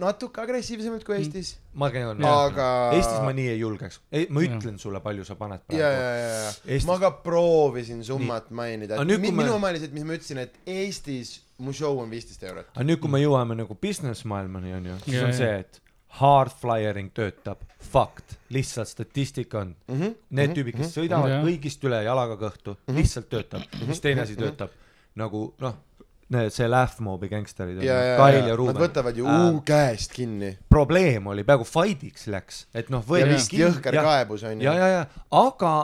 natuke agressiivsemalt kui Eestis, ma käin, aga Eestis ma nii ei julgeks, ei, ma ütlen sulle, palju sa paned ja, ja, ja, ja Eestis- ma ka proovisin summat mainida, Aga et minu oma oli see, et mis ma ütlesin, et Eestis mu show on viisteist eurot. aga nüüd, kui me jõuame nagu business maailmani, onju, siis Jaa, on see, et hard flyering töötab, fakt, lihtsalt statistika on, Mhm. need tüübid, kes sõidavad Jah. kõigist üle jalaga kõhtu, lihtsalt töötab, mis teine asi töötab, nagu noh, see Laughmobi gängsterid, ja, ja, Kail ja ja nad Ruuben, võtavad ju Äh, uu käest kinni. Probleem oli, peaaegu fight'iks läks, et noh, ja võeti vist jõhker kaebus on ja, ju. ja, ja, aga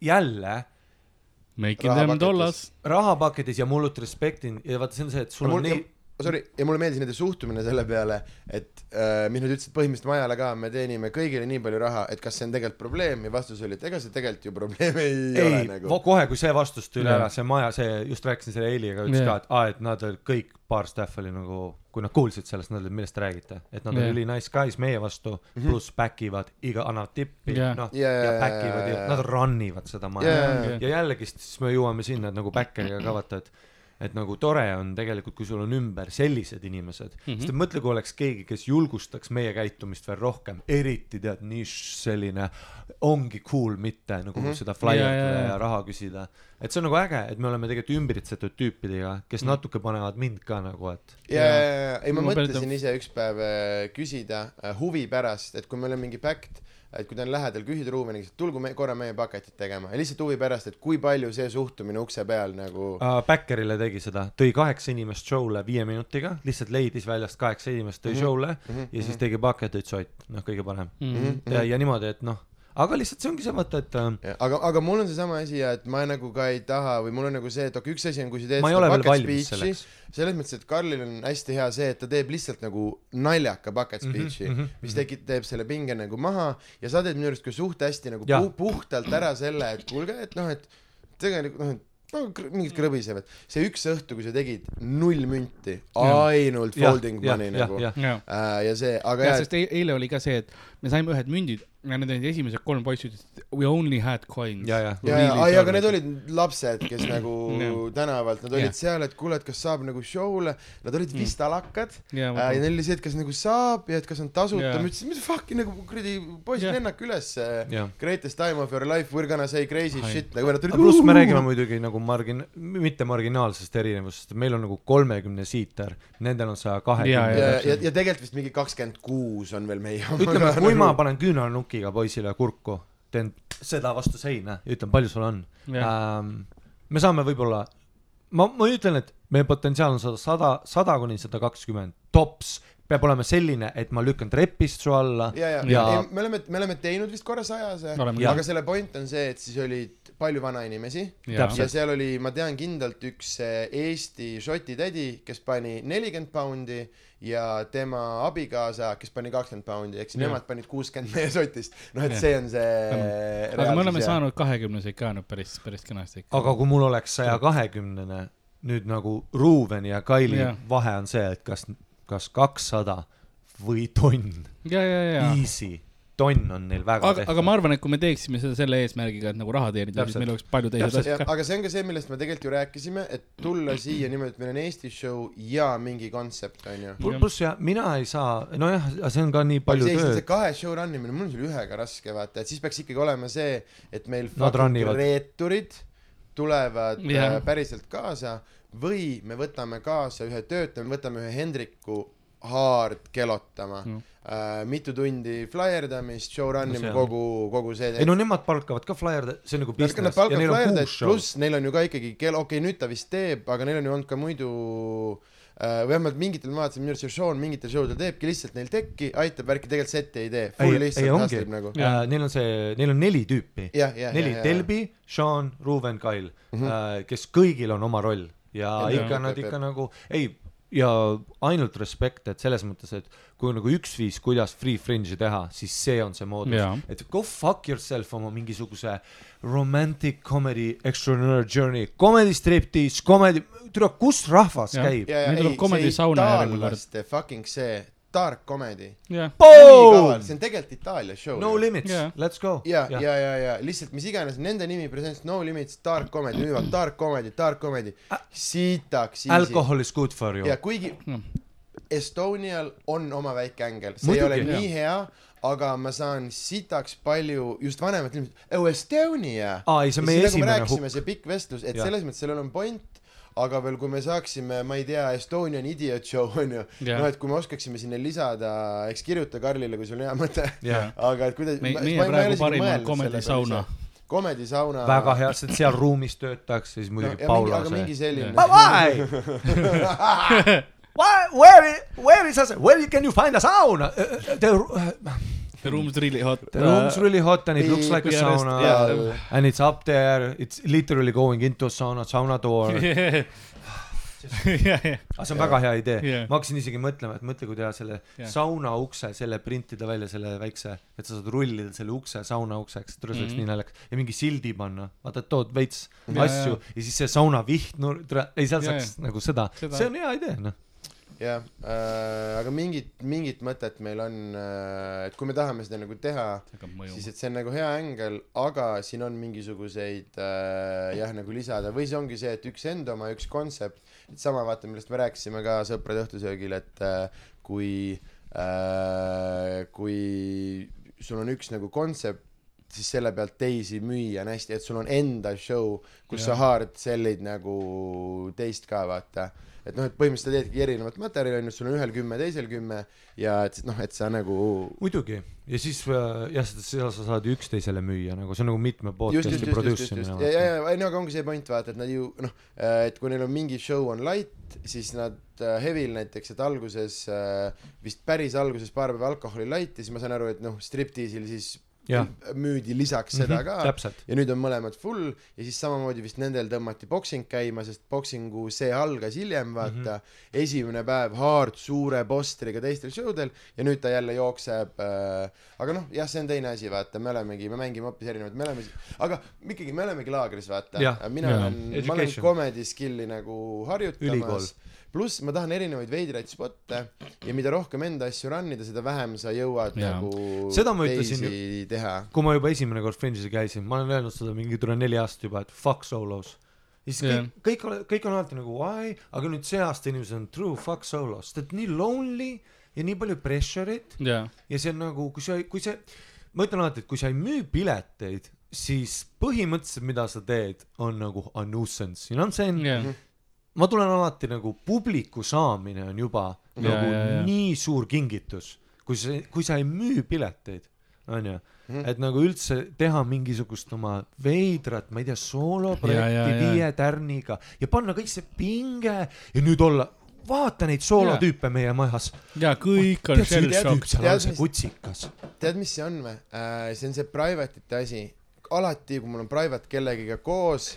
jälle Making them dollars. rahapaketis. Ja mullut respectin ja vaata, see on see, et sul on mul, nii, sorry, ja mulle meeldis nende suhtumine selle peale, et äh, mis nad ütlesid põhimõtteliselt Majale ka, me teenime kõigile nii palju raha, et kas see on tegelikult probleem ja vastus oli, et ega see tegelikult ju probleem ei, ei ole ei, nagu. kohe kui see vastus tuli ära, see maja, see, just rääkisin selle Eiliga, ütles Jaa. ka, et aa, et nad olid kõik, paar staff oli nagu, kui nad kuulsid sellest, nad olid, millest te räägite, et nad on Jaa. üli nice guys meie vastu, pluss back ivad iga, annavad tippi, Jaa. noh, Jaa, ja back ivad jaa, ja nad run ivad seda maja Jaa, jaa. ja jällegi siis me jõuame sinna, et nagu backeriga ka vaata, et et nagu tore on tegelikult, kui sul on ümber sellised inimesed mm, -hmm. sest mõtle, kui oleks keegi, kes julgustaks meie käitumist veel rohkem, eriti tead nišš selline, ongi cool mitte nagu mm -hmm. seda flyer'ida Jaa, ja, ja, ja raha küsida. et see on nagu äge, et me oleme tegelikult ümbritsetud tüüpidega, kes mm. natuke panevad mind ka nagu, et ja, ja, ja, ei ma Ma mõtlesin ise üks päev äh, küsida äh, huvi pärast, et kui meil on mingi päkt, et kui ta on lähedal, küsida Ruumeniga, et tulgu me korra meie paketit tegema ja lihtsalt huvi pärast, et kui palju see suhtumine ukse peal nagu uh, Backerile tegi seda, tõi kaheksa inimest show'le viie minutiga, lihtsalt leidis väljast kaheksa inimest, tõi mm Mhm. -hmm. show'le mm mm -hmm. ja siis tegi paket, ütles Ott, noh, kõige parem mm. Mhm. -hmm. ja, ja niimoodi, et noh, aga lihtsalt see ongi see mõte, et äh, Ja, aga, aga mul on seesama asi ja et ma nagu ka ei taha või mul on nagu see, et okei, üks asi on, kui sa teed ma ei ole veel valmis speech'i, selleks. selles mõttes, et Karlil on hästi hea see, et ta teeb lihtsalt nagu naljaka bucket Mhm, speech'i mm, mhm, -hmm, mis tekib, teeb selle pinge nagu maha ja sa teed minu arust ka suht hästi nagu pu puhtalt ära selle, et kuulge, et noh, et tegelikult noh, et no mingid krõbisevad, see üks õhtu, kui sa tegid null münti, ainult folding money nagu. jah, jaa, äh, ja see, aga ja jah, sest eile oli ka see, et me saime ühed mündid ja need olid esimesed kolm poissi ütlesid we only had coins. ja, ja, ja, ja, ai, aga need olid lapsed, kes nagu tänavalt, nad olid Jah. seal, et kuule, et kas saab nagu show'le, nad olid vist alakad ja äh, ja neil oli see, et kas nagu saab ja et kas on tasuta Jaa. ma ütlesin, mis fuck'i nagu kuradi poisid Jah. lennake üles jah. greatest time of your life, we are gonna say crazy Ai. shit nagu nad tulid pluss me räägime muidugi nagu margin-, mitte marginaalsest erinevusest, meil on nagu kolmekümne siiter, nendel on saja Jaa, kahekümne ja, ja, täpselt. ja tegelikult vist mingi kakskümmend kuus on veel meie ütleme, kui ma panen küünarnukiga poisile kurku, teen seda vastu seina ja ütlen, palju sul on ähm,. me saame võib-olla, ma, ma ütlen, et meie potentsiaal on sada, sada, sada kuni sada kakskümmend, tops, peab olema selline, et ma lükkan trepist su alla ja, ja, Ja- ja., me oleme, me oleme teinud vist korra sajase, aga selle point on see, et siis olid palju vanainimesi ja Täpselt. seal oli, ma tean kindlalt üks Eesti šoti tädi, kes pani nelikümmend poundi ja tema abikaasa, kes pani kakskümmend poundi, ehk siis Jah. nemad panid kuuskümmend meie sotist. noh, et Jah. see on see aga me oleme. saanud kahekümneseid ka nüüd päris, päris kenasti aga kui mul oleks saja kahekümnene nüüd nagu Ruuveni ja Kaili Jah. vahe on see, et kas, kas kakssada või tonn, ja, ja, ja, easy, tonn on neil väga aga, aga ma arvan, et kui me teeksime seda selle eesmärgiga, et nagu raha teenida, siis meil oleks palju teised asjad ka. aga see on ka see, millest me tegelikult ju rääkisime, et tulla siia niimoodi, et meil on Eesti show ja mingi kontsept, onju. pluss ja mina ei saa, nojah, see on ka nii palju see, see tööd. kahe show run imine, mul on selle ühega raske vaata, et siis peaks ikkagi olema see, et meil Nad reeturid tulevad yeah. päriselt kaasa või me võtame kaasa ühe töötaja, me võtame ühe Hendriku hard kelotama Mm. Uh, mitu tundi flaierdamist, show run No kogu, kogu see. ei no nemad palkavad ka flyer'e, see on nagu business pluss neil on ju ka ikkagi kell, okei okay,, nüüd ta vist teeb, aga neil on ju olnud ka muidu äh, vähemalt mingitel, ma vaatasin, minu arust see Sean mingitel show del teebki lihtsalt neil tekki, aitab värki, tegelikult setti ei tee, ei, full ei ongi nagu. äh,, neil on see, neil on neli tüüpi. neli, Delbi, Sean, Ruuven, Kail mm. -hmm. kes kõigil on oma roll ja ikka jaa, nad ikka nagu, ei, ja ainult respekt, et selles mõttes, et kui on nagu üks viis, kuidas Free Fringe'i teha, siis see on see moodus Jaa.. et go fuck yourself oma mingisuguse romantic comedy extraordinary journey, comedy striptease, comedy, tule, kus rahvas Jah. käib? ja Meil tuleb ei, comedy see sauna järgmine kord. itaallaste fucking see dark comedy. Boom! see on tegelikult Itaalia show. no limits Jaa., let's go. ja, ja, ja, ja lihtsalt mis iganes nende nimi presents No Limits Dark Comedy, müüvad Dark Comedy, Dark Comedy, sitaks. Alcohol is good for you ja. kuigi. Estonial on oma väike ängel, see ei Muidugi. ole nii hea, aga ma saan sitaks palju just vanemat inimest, oh Estonia. aa, ei, see on meie nagu me esimene hukk. see pikk vestlus, et Jah. selles mõttes sellel on point, aga veel, kui me saaksime, ma ei tea, Estonian Idiot Show onju, Jah. noh, et kui me oskaksime sinna lisada, eks kirjuta Karlile, kui sul on hea mõte, jah, aga et kuidas Me- meie praegu parima on Comedy Sauna.. Comedy sauna. väga hea, sest seal ruumis töötaks, siis muidugi Paula aga mingi see. selline. Why? Why, where, where is us, where can you find a sauna? The The room's really hot. the room's really hot and it looks like a sauna yeah. and it's up there, it's literally going into a sauna, sauna door. jah, jah, aga see on väga hea idee Jah. ma hakkasin isegi mõtlema et mõtle kui teha selle Jah. sauna ukse selle printida välja selle väikse et sa saad rullida selle ukse sauna ukseks tule see oleks Mhm. nii naljakas ja mingi sildi panna vaata tood veits Ja, asju ja siis see sauna viht no ei seal Ja, saaks nagu seda Seda- see on hea idee noh jah äh,, aga mingit, mingit mõtet meil on äh,, et kui me tahame seda nagu teha, siis. et see on nagu hea ängel, aga siin on mingisuguseid äh, jah, nagu lisada või see ongi see, et üks enda oma, üks kontsept, et sama vaata, millest me rääkisime ka sõprade õhtusöögil, et äh, kui äh,, kui sul on üks nagu kontsept, siis selle pealt teisi müüa on hästi, et sul on enda show, kus Jah. sa hard sell'id nagu teist ka vaata et noh, et põhimõtteliselt sa teedki erinevat materjali onju, sul on ühel kümme, teisel kümme ja et noh, et sa nagu muidugi ja siis äh, jah seda sa saad ju üksteisele müüa nagu see on nagu mitme podcast'i produce imine ja, ja, ja, ei no aga ongi see point vaata, et nad ju noh, et kui neil on mingi show on light, siis nad äh, Heavil näiteks, et alguses äh, vist päris alguses paar päeva alkoholi light'i, siis ma saan aru, et noh, striptiisil siis. Müüdi lisaks seda Mhm, ka täpselt ja nüüd on mõlemad full ja siis samamoodi vist nendel tõmmati boksing käima, sest boksingu see algas hiljem, vaata mm. -hmm. esimene päev hard suure postriga teistel show del ja nüüd ta jälle jookseb äh,. aga noh, jah, see on teine asi, vaata, me olemegi, me mängime hoopis erinevaid, me oleme, aga ikkagi me olemegi laagris, vaata mina Jaa. olen, ma olen comedy skill'i nagu Ülikool. Pluss ma tahan erinevaid veidraid spotte ja mida rohkem enda asju run ida, seda vähem sa jõuad Jaa. nagu Seda ma ütlesin teha. kui ma juba esimene kord Fringe'is käisin ma olen öelnud seda mingi tule neli aastat juba et fuck solos. Ja siis Jah. kõik kõik, kõik on alati nagu why? Aga nüüd see aasta inimesed on true fuck solos. Sest et nii lonely ja nii palju pressure'it. Jaa, ja see on nagu kui sa kui see ma ütlen alati et kui sa ei müü pileteid siis põhimõtteliselt mida sa teed on nagu a nuisance. You know what I'm saying? Jah, ma tulen alati nagu publiku saamine on juba Ja, nagu ja, ja. nii suur kingitus kui sa kui sa ei müü pileteid onju Mhm. et nagu üldse teha mingisugust oma veidrat ma ei tea Ja, ja, sooloprojekti ja. viie tärniga ja panna kõik see pinge ja nüüd olla vaata neid soolotüüpe meie majas jaa, kõik on tead see shell üks shock tüüp. seal Tead, on see mis- kutsikas tead, mis see on või äh,? see on see private'ite asi. alati, kui mul on private kellegiga koos,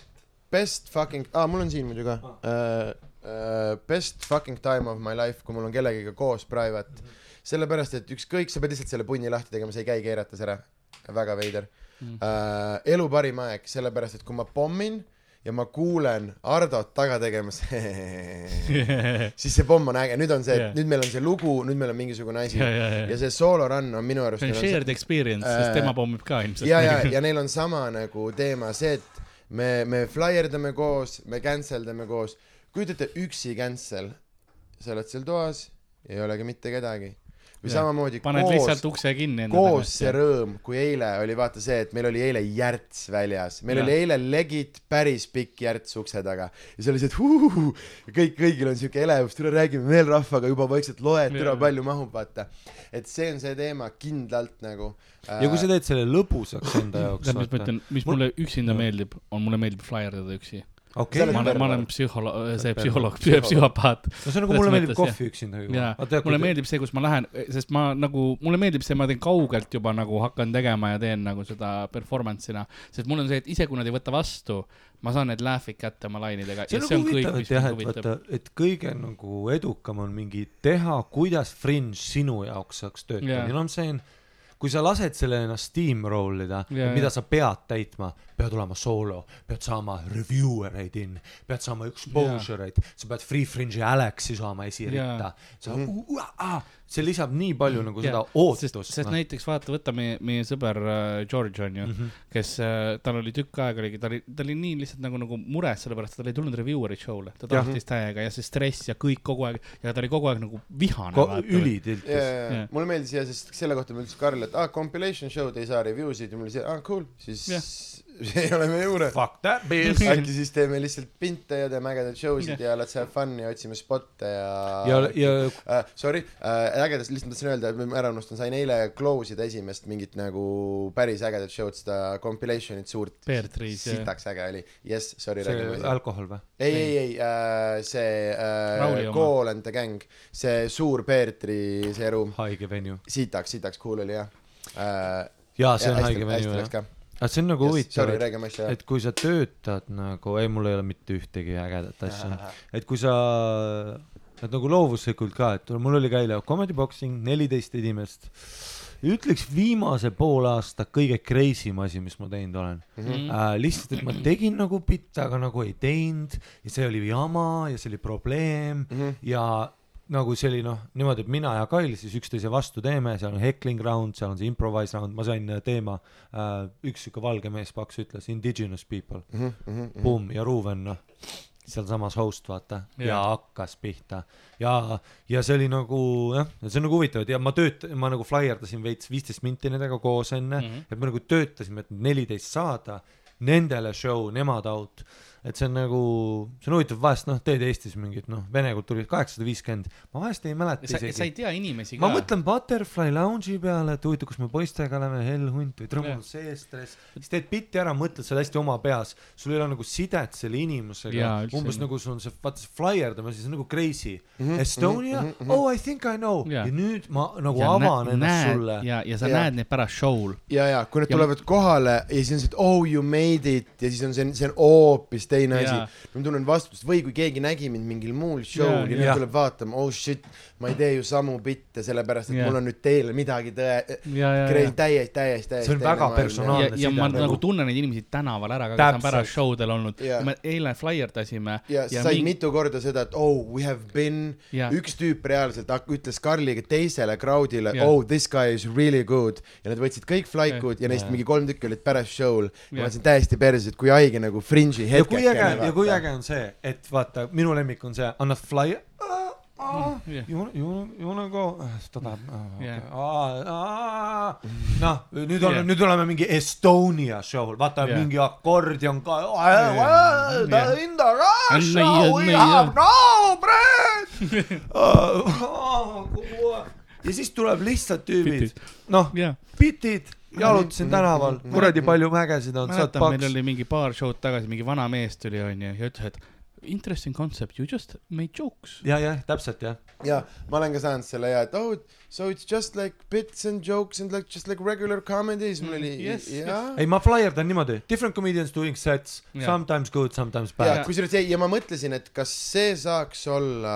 best fucking ah,, mul on siin muidu ka äh,. Uh, best fucking time of my life, kui mul on kellegiga koos private mm. -hmm. sellepärast, et ükskõik, sa pead lihtsalt selle punni lahti tegema, sa ei käi keerates ära. väga veider Mm. mm.. Uh, elu parim aeg, sellepärast et kui ma pommin ja ma kuulen Hardot taga tegemas siis see pomm on äge, nüüd on see yeah., nüüd meil on see lugu, nüüd meil on mingisugune asi ja, ja, ja ja. see soolo run on minu arust see on shared experience, sest Äh, tema pommib ka ilmselt. ja, ja, ja neil on sama nagu teema see, et me, me flaierdame koos, me cancel dame koos. kujutate, üksi cancel, sa oled seal toas, ei olegi mitte kedagi. Või Jah. samamoodi paned koos lihtsalt, ukse kinni enda koos see. rõõm, kui eile oli vaata see, et meil oli eile järts väljas, meil Jah. oli eile legit päris pikk järts ukse taga ja see oli see, et huuhuhu, kõik, kõigil on siuke elevus, tule räägime veel rahvaga juba vaikselt loed, tule palju mahub, vaata. et see on see teema kindlalt nagu. ja kui sa teed selle lõbusaks enda jaoks mis ma ütlen, mis Mul- mulle üksinda meeldib, on mulle meeldib flaierdada üksi. Oled ma olen, ma olen pervert. psühholoog, see psühholoog, psühhopaat. no see on nagu mulle meeldib mõttes, kohvi üksinda jaa, juua mulle meeldib see, kus ma lähen, sest ma nagu, mulle meeldib see, ma teen kaugelt juba nagu hakkan tegema ja teen nagu seda performance'ina, sest mul on see, et ise kui nad ei võta vastu, ma saan need laugh'id kätte oma lainidega see on see on nagu kõik, huvitav, et jah, et vaata, et kõige nagu edukam on mingi teha, kuidas fringe sinu jaoks saaks töötada yeah., you know what I m saying? kui sa lased selle ennast steamroll ida mida sa pead täitma, pead olema soolo, pead saama reviewer eid in, pead saama exposure eid, sa pead Free Fringe'i Alexi saama esiritta Jaa., sa uh,, uh, see lisab nii palju nagu Jaa, seda ootust. sest, sest näiteks vaata, võta meie, meie sõber äh, George on ju mm. -hmm. kes äh,, tal oli tükk aega oligi, ta oli, ta oli nii lihtsalt nagu, nagu mures, sellepärast et tal ei tulnud reviewer'i show'le, ta tahtis täiega ja see stress ja kõik kogu aeg ja ta oli kogu aeg nagu vihane. ülitiltis. ja Jah. mulle meeldis ja sest selle kohta ma ütlesin Karlile, et aa ah, compilation show'd ei saa review sid ja mul oli see, aa ah, cool, siis Jah. ei ole meie juures. Fuck that bitch. äkki siis teeme lihtsalt pinte ja teeme ägedaid show sid ja let's have fun ja otsime spotte ja ja, ja uh, sorry uh,, ägedast, lihtsalt tahtsin öelda, et ma ära unustan, sain eile close ida esimest mingit nagu päris ägedat show'd, seda compilation'it suurt. Bear Trees ja sitaks äge oli, jess, sorry, see edasi. alkohol või? ei, ei, ei uh,, see uh, oma. Call and the Gang, see suur Peetri see ruum, haige venue. sitaks, sitaks cool oli jah uh,. jaa, see on haige venue jah. Aga see on nagu huvitav sorry, et et kui sa töötad nagu, ei mul ei ole mitte ühtegi ägedat asja, et kui sa, et nagu loovuslikult ka, et mul oli ka eile comedy boxing, neliteist inimest. ütleks viimase poole aasta kõige crazy im asi, mis ma teinud olen mm.. Äh, lihtsalt, et ma tegin nagu bitte, aga nagu ei teinud ja see oli jama ja see oli probleem mm -hmm. ja nagu see oli noh, niimoodi, et mina ja Kail siis üksteise vastu teeme, seal on heckling round, seal on see improvise round, ma sain äh, teema äh,, üks siuke valge mees paks ütles indigenous people mm, -hmm. Boom ja Ruuven noh, sealsamas host vaata yeah. ja hakkas pihta ja, ja see oli nagu jah, see on nagu huvitav, et ja ma tööt-, ma nagu flyerdasin veits viisteist minti nendega koos enne mm. -hmm. et me nagu töötasime, et neliteist saada, nendele show, nemad out, et see on nagu, see on huvitav, vahest noh, teed Eestis mingit noh, vene kultuuri kaheksasada viiskümmend, ma vahest ei mäleta sa, sa isegi ei. tea inimesi ma ka. mõtlen Butterfly Lounge'i peale, et huvitav, kus me poistega oleme, Hell Hunt või Jah. Trõmmul seestress, siis teed bitti ära, mõtled seda hästi oma peas, sul ei ole nagu sidet selle inimesega umbes nagu sul on see, vaata see flyerdamine, siis on nagu crazy mm. -hmm, Estonia mm, -hmm, oh I think I know Jaa. ja nüüd ma nagu ja avan ennast sulle. ja, ja sa Jaa. näed neid pärast show'l. ja, ja kui nad Ja- tulevad kohale ja siis on see, et oh you made it ja siis on see, see on hoopis teine asi Jaa.. ma tunnen vastutust või kui keegi nägi mind mingil muul show'l ja nüüd jah. tuleb vaatama, oh shit, ma ei tee ju samu bitte, sellepärast et Jaa. mul on nüüd teile midagi tõe, ja, ja, ja. täiesti, täiesti, täiesti. See on väga personaalne ja, ja ma nagu. nagu tunnen neid inimesi tänaval ära ka, kes on pärast show del olnud ja me eile flyerdasime ja sa said mitu korda seda, et oh we have been, Jaa. üks tüüp reaalselt ütles Karliga teisele crowd'ile Jaa. oh this guy is really good ja nad võtsid kõik flaikud ja neist Jaa. mingi kolm tükki olid pärast show'l ja ma olin täiesti perses, et kui haige nagu fringe'i ja kui äge, ja kui äge on see, et vaata, minu lemmik on see, annad flyer. Jah. You wanna, you wanna, you wanna go, ta tahab noh, nüüd oleme Jah. nüüd oleme mingi Estonia show'l, vaata Jah. mingi akordion ka, in the rush we have no bread. ja siis tuleb lihtsalt tüübid. Noh, bitid, jalutasin tänaval, kuradi palju mägesid on, mäletan, meil oli mingi paar show'd tagasi, mingi vana mees tuli onju ja ütles, et interesting concept, you just made jokes. ja, jah, täpselt jah. ja ma olen ka saanud selle ja, et oh so it's just like bits and jokes and like just like regular comedies mul oli Yes, jaa ei, ma flyerdan niimoodi, different comedians doing sets Jah. sometimes good, sometimes ja bad. kusjuures ja, ja ma mõtlesin, et kas see saaks olla,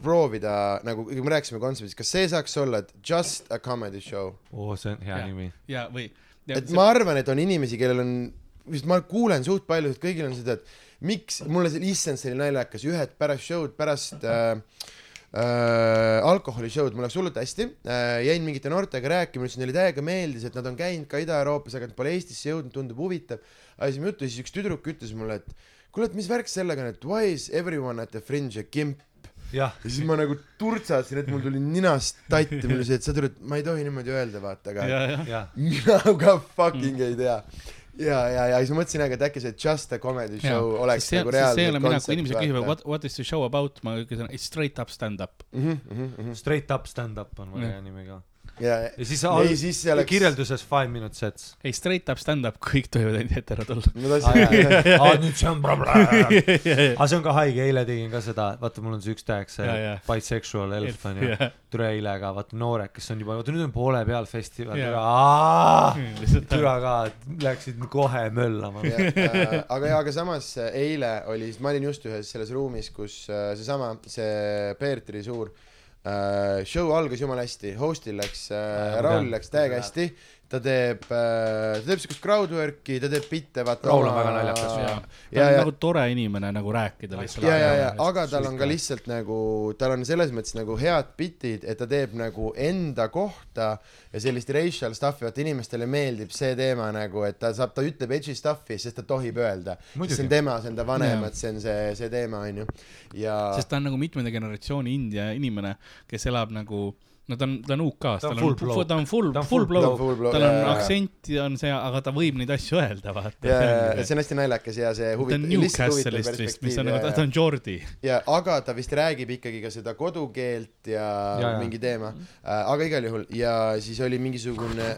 proovida nagu, kui me rääkisime kontseptist, kas see saaks olla just a comedy show, oo, see on hea Jah. nimi. ja, või. et ma arvan, et on inimesi, kellel on, vist ma kuulen suht palju, et kõigil on seda, et miks, mulle see, issand, see oli naljakas, ühed pärast show'd, pärast äh, äh, alkoholishow'd, mul läks hullult hästi. Äh,, jäin mingite noortega rääkima, ütlesin, neile täiega meeldis, et nad on käinud ka Ida-Euroopas, aga nad pole Eestisse jõudnud, tundub huvitav. ajasime juttu siis üks tüdruk ütles mulle, et kuule, et mis värk sellega on, et why is everyone at the fringe a gimp? Ja siis ma nagu turtsasin, et mul tuli ninast tatti, mul oli see, et sa tuled, ma ei tohi niimoodi öelda, vaata, aga mina ka fucking ei tea. ja, ja, ja siis ma mõtlesin, et äkki see Just a Comedy Show ja. oleks see, nagu see ei reaalne ole mina, kui inimesed küsivad what, what is the show about, ma ütlen it's straight up stand-up. Mhm, Straight up stand-up on hea nimi ka. ja, ja siis ei siis see oleks, kirjelduses five minute sets. ei, straight up stand-up, kõik tohivad ainult hetero tulla. ma tahtsin, aa, nüüd see on probleem. aga see on ka haige, eile tegin ka seda, vaata, mul on see üks tag, see Ja, ja. bisexual elf on ju. türa eile ka, vaata noored, kes on juba, vaata nüüd on poole peal festival, türa, türa ka, läksid kohe möllama. äh, aga ja, aga samas äh, eile oli, ma olin just ühes selles ruumis, kus äh, seesama, see Peetri suur show algas jumala hästi, host'il läks äh,, ma Raul läks täiega hästi, ta teeb äh,, ta teeb siukest crowdwork'i, ta teeb bitte, vaata. Raul on väga naljakas. ja, ta ja, on ja nagu tore inimene nagu rääkida lihtsalt. ja, ja, ja, aga tal on ka lihtsalt nagu, tal on selles mõttes nagu head bitid, et ta teeb nagu enda kohta ja sellist racial stuff'i, vaata inimestele meeldib see teema nagu, et ta saab, ta ütleb edgy stuff'i, sest ta tohib öelda. See on tema, see on ta vanemad, see on see, see teema onju. ja sest ta on nagu mitmenda generatsiooni India inimene, kes elab nagu, no ta on, ta on UK-s, Ta on tal full on ta on full Ta, on full blow tal on aktsent ja on see, aga ta võib neid asju öelda, vaata. ja, ja see on hästi naljakas ja see ta on huvitav, lihtsalt huvitav Newcastle'ist vist, mis on nagu, ta, on Jordi. ja aga ta vist räägib ikkagi ka seda kodukeelt ja, Ja, mingi teema. Äh,, aga igal juhul ja siis oli mingisugune,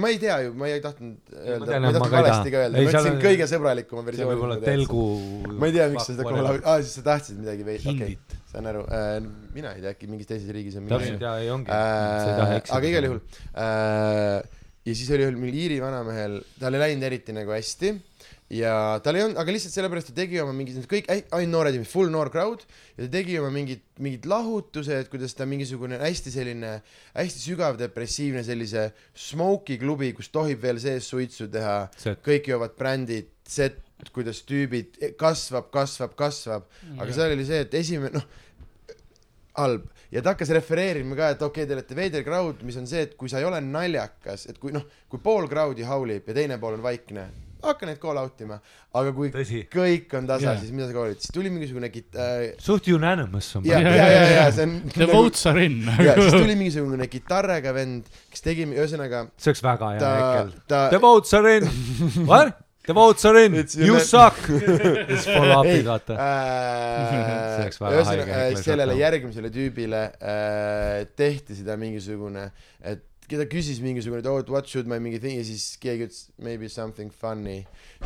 ma ei tea ju, ma ei tahtnud öelda, ma ei tahtnud valesti ka öelda, ma ütlesin on- kõige sõbralikuma see versiooni. võib olla telgu. ma ei tea, miks sa seda kohe aa siis sa tahtsid midagi veidi, okei saan aru. Äh,, mina ei tea, äkki mingis teises riigis on täpselt. ja ei ongi. äh, aga igal juhul äh, ja siis oli ühel mingil Iiri vanamehel, tal ei läinud eriti nagu hästi. Ja tal ei olnud, aga lihtsalt sellepärast ta tegi oma mingid, kõik ainult noored full noor crowd. Ja ta tegi oma mingid, mingid lahutused, kuidas ta mingisugune hästi selline, hästi sügav depressiivne sellise smoky klubi, kus tohib veel sees suitsu teha, kõik joovad brändid, set, kuidas tüübid kasvab, kasvab, kasvab, aga seal oli see, et esimene, noh, halb ja ta hakkas refereerima ka, et okei okay,, te olete veider crowd, mis on see, et kui sa ei ole naljakas, et kui noh, kui pool crowd'i haulib ja teine pool on vaikne, hakka neid call out ima, aga kui tõsi, kõik on tasa yeah., siis mida sa call'id, siis tuli mingisugune git- äh,, suht unanimous on ja, ja, ja, ja see on The votes are in. ja siis tuli mingisugune kitarriga vend, kes tegi, ühesõnaga see oleks väga hea ta Hekel., ta The votes are in. What? The votes are in. You suck. siis follow up'id, vaata. äh, See oleks väga haige ühesõnaga Hitleri sellele järgmisele tüübile äh, tehti seda mingisugune, et keda küsis mingisugune, et oh what should my mingi thing ja siis keegi ütles maybe something funny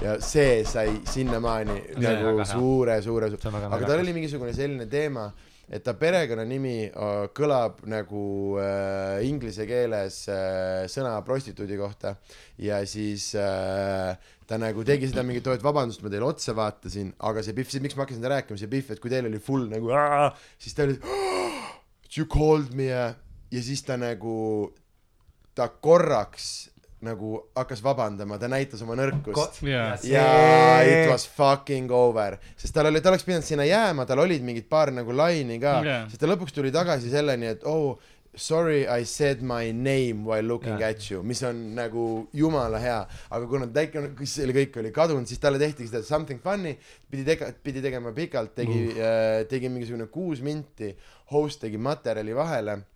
ja see sai sinnamaani nagu suure, suure, väga aga tal oli mingisugune selline teema, et ta perekonnanimi äh, kõlab nagu äh, inglise keeles äh, sõna prostituudi kohta. Ja siis äh, ta nagu tegi seda mingit, et vabandust, ma teile otsa vaatasin, aga see Pihv, miks ma hakkasin rääkima, see Pihv, et kui teil oli full nagu siis ta oli you called me ja ja siis ta nagu, ta korraks nagu hakkas vabandama, ta näitas oma nõrkust. Jaa, ja it was fucking over, sest tal oli, ta oleks pidanud sinna jääma, tal olid mingid paar nagu laini ka. Yeah., sest ta lõpuks tuli tagasi selleni, et oh sorry I said my name while looking yeah. at you, mis on nagu jumala hea, aga kuna kus see kõik oli kadunud, siis talle tehtigi seda something funny, pidi tege-, pidi tegema pikalt, tegi uh., tegi mingisugune kuus minti, host tegi materjali vahele. Äh,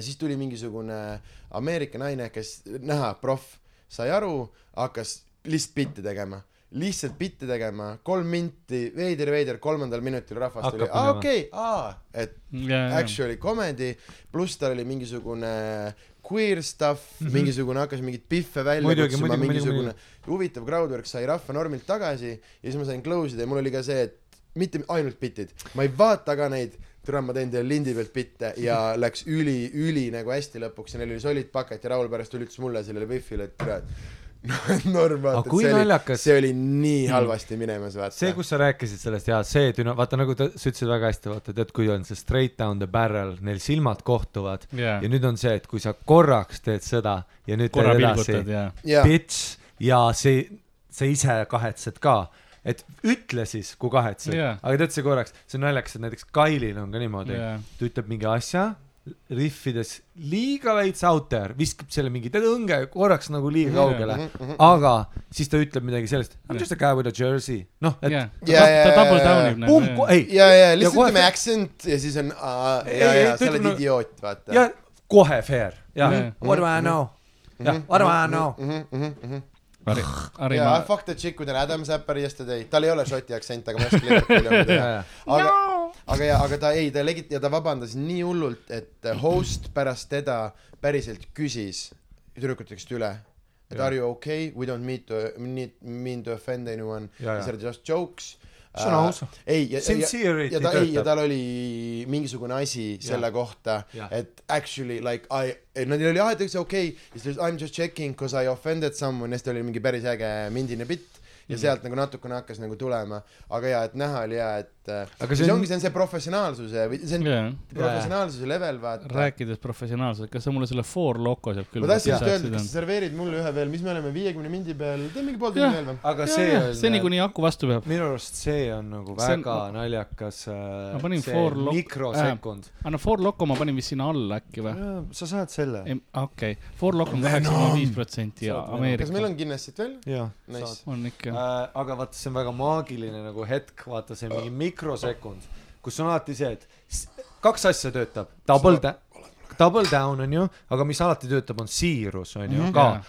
siis tuli mingisugune Ameerika naine, kes näha, proff, sai aru, hakkas lihtsalt bitti tegema, lihtsalt bitti tegema, kolm minti, veider, veider, kolmandal minutil rahvast Hakkab oli, aa okei okay,, aa, et jaa, actually comedy, pluss tal oli mingisugune queer stuff mm. -hmm. mingisugune hakkas mingeid pihve välja Muidugi, kutsuma, muidugi, muidugi, mingisugune huvitav crowdwork sai rahva normilt tagasi ja siis ma sain close ida ja mul oli ka see, et mitte ainult bitid, ma ei vaata ka neid, türa ma teen teile lindi pealt bitte ja läks üli, üli nagu hästi lõpuks. Ja neil oli solid paket ja Raul pärast üritas mulle sellele Biffile, et türa, et norm vaata, Aga kui et see oli, naljakas- see oli nii halvasti minemas vaata. see, kus sa rääkisid sellest ja see düna-, vaata nagu ta, sa ütlesid väga hästi, vaata tead, kui on see straight down the barrel, neil silmad kohtuvad jaa. ja. nüüd on see, et kui sa korraks teed seda ja nüüd korra teed edasi, bitch ja see, sa ise kahetsed ka, et ütle siis, kui kahetsed. Jaa. aga tead see korraks, see on naljakas, et näiteks Kailil on ka niimoodi, jaa, ta ütleb mingi asja rihvides liiga veits out there, viskab selle mingi õnge korraks nagu liiga Mhm, kaugele, mhm, aga siis ta ütleb midagi sellist I m just a guy with a jersey, noh, et jaa. Ja, ja, ta ja, double ja, down ib pum- nagu, ei, ja, ja Ja lihtsalt kohe- ütleme accent ja siis on, ja, Ei, ja ei, sa ta oled idioot, vaata. ja kohe fair, jah what do I know, jah, what do I know. know? Harri, Harri, jaa, I ma, fucked a chick with an Adam Zapper yesterday, tal ei ole šoti aktsent, aga ma ei oska leida, kuidas teha. aga, aga ja, aga ta ei, ta legit- ja ta vabandas nii hullult, et host pärast teda päriselt küsis tüdrukute käest üle, et Jaa. are you okay, we don't mean to, need, mean to offend anyone, these are just jokes. See on aus, ei, ja, ja, ja ta, ei, ja tal oli mingisugune asi selle kohta et actually like I, neil oli ah, et üldse okei okay., siis ta ütles I m just checking cause I offended someone ja siis tal oli mingi päris äge mindine bitt ja Mhm. sealt nagu natukene hakkas nagu tulema, aga jaa, et näha oli hea, et Aga aga see see on- ongi, see on see professionaalsuse või see on jaa. professionaalsuse level, vaata. rääkides professionaalselt, kas sa mulle selle Four Loco sealt küll ma tahtsin just öelda, kas sa serveerid mulle ühe veel, mis me oleme viiekümne mindi peal, tee mingi pool Jah. tundi veel või? aga see jaa, on, seni kuni aku vastu peab. minu arust see on nagu See on- väga naljakas Ma panin see Four Loc- mikrosekund. aga no Four Loco ma panin vist sinna alla äkki või? sa saad selle. okei, Four Loco on kaheksakümmend viis protsenti Venom. Ameerika kas meil. on Guinnessit veel? saad. on ikka. Äh, aga vaata, see on väga maagiline nagu hetk, vaata see mingi mikrosekund, kus on alati see, et kaks asja töötab, double da-, double down on ju, aga mis alati töötab, on siirus on ju Mhm. ka,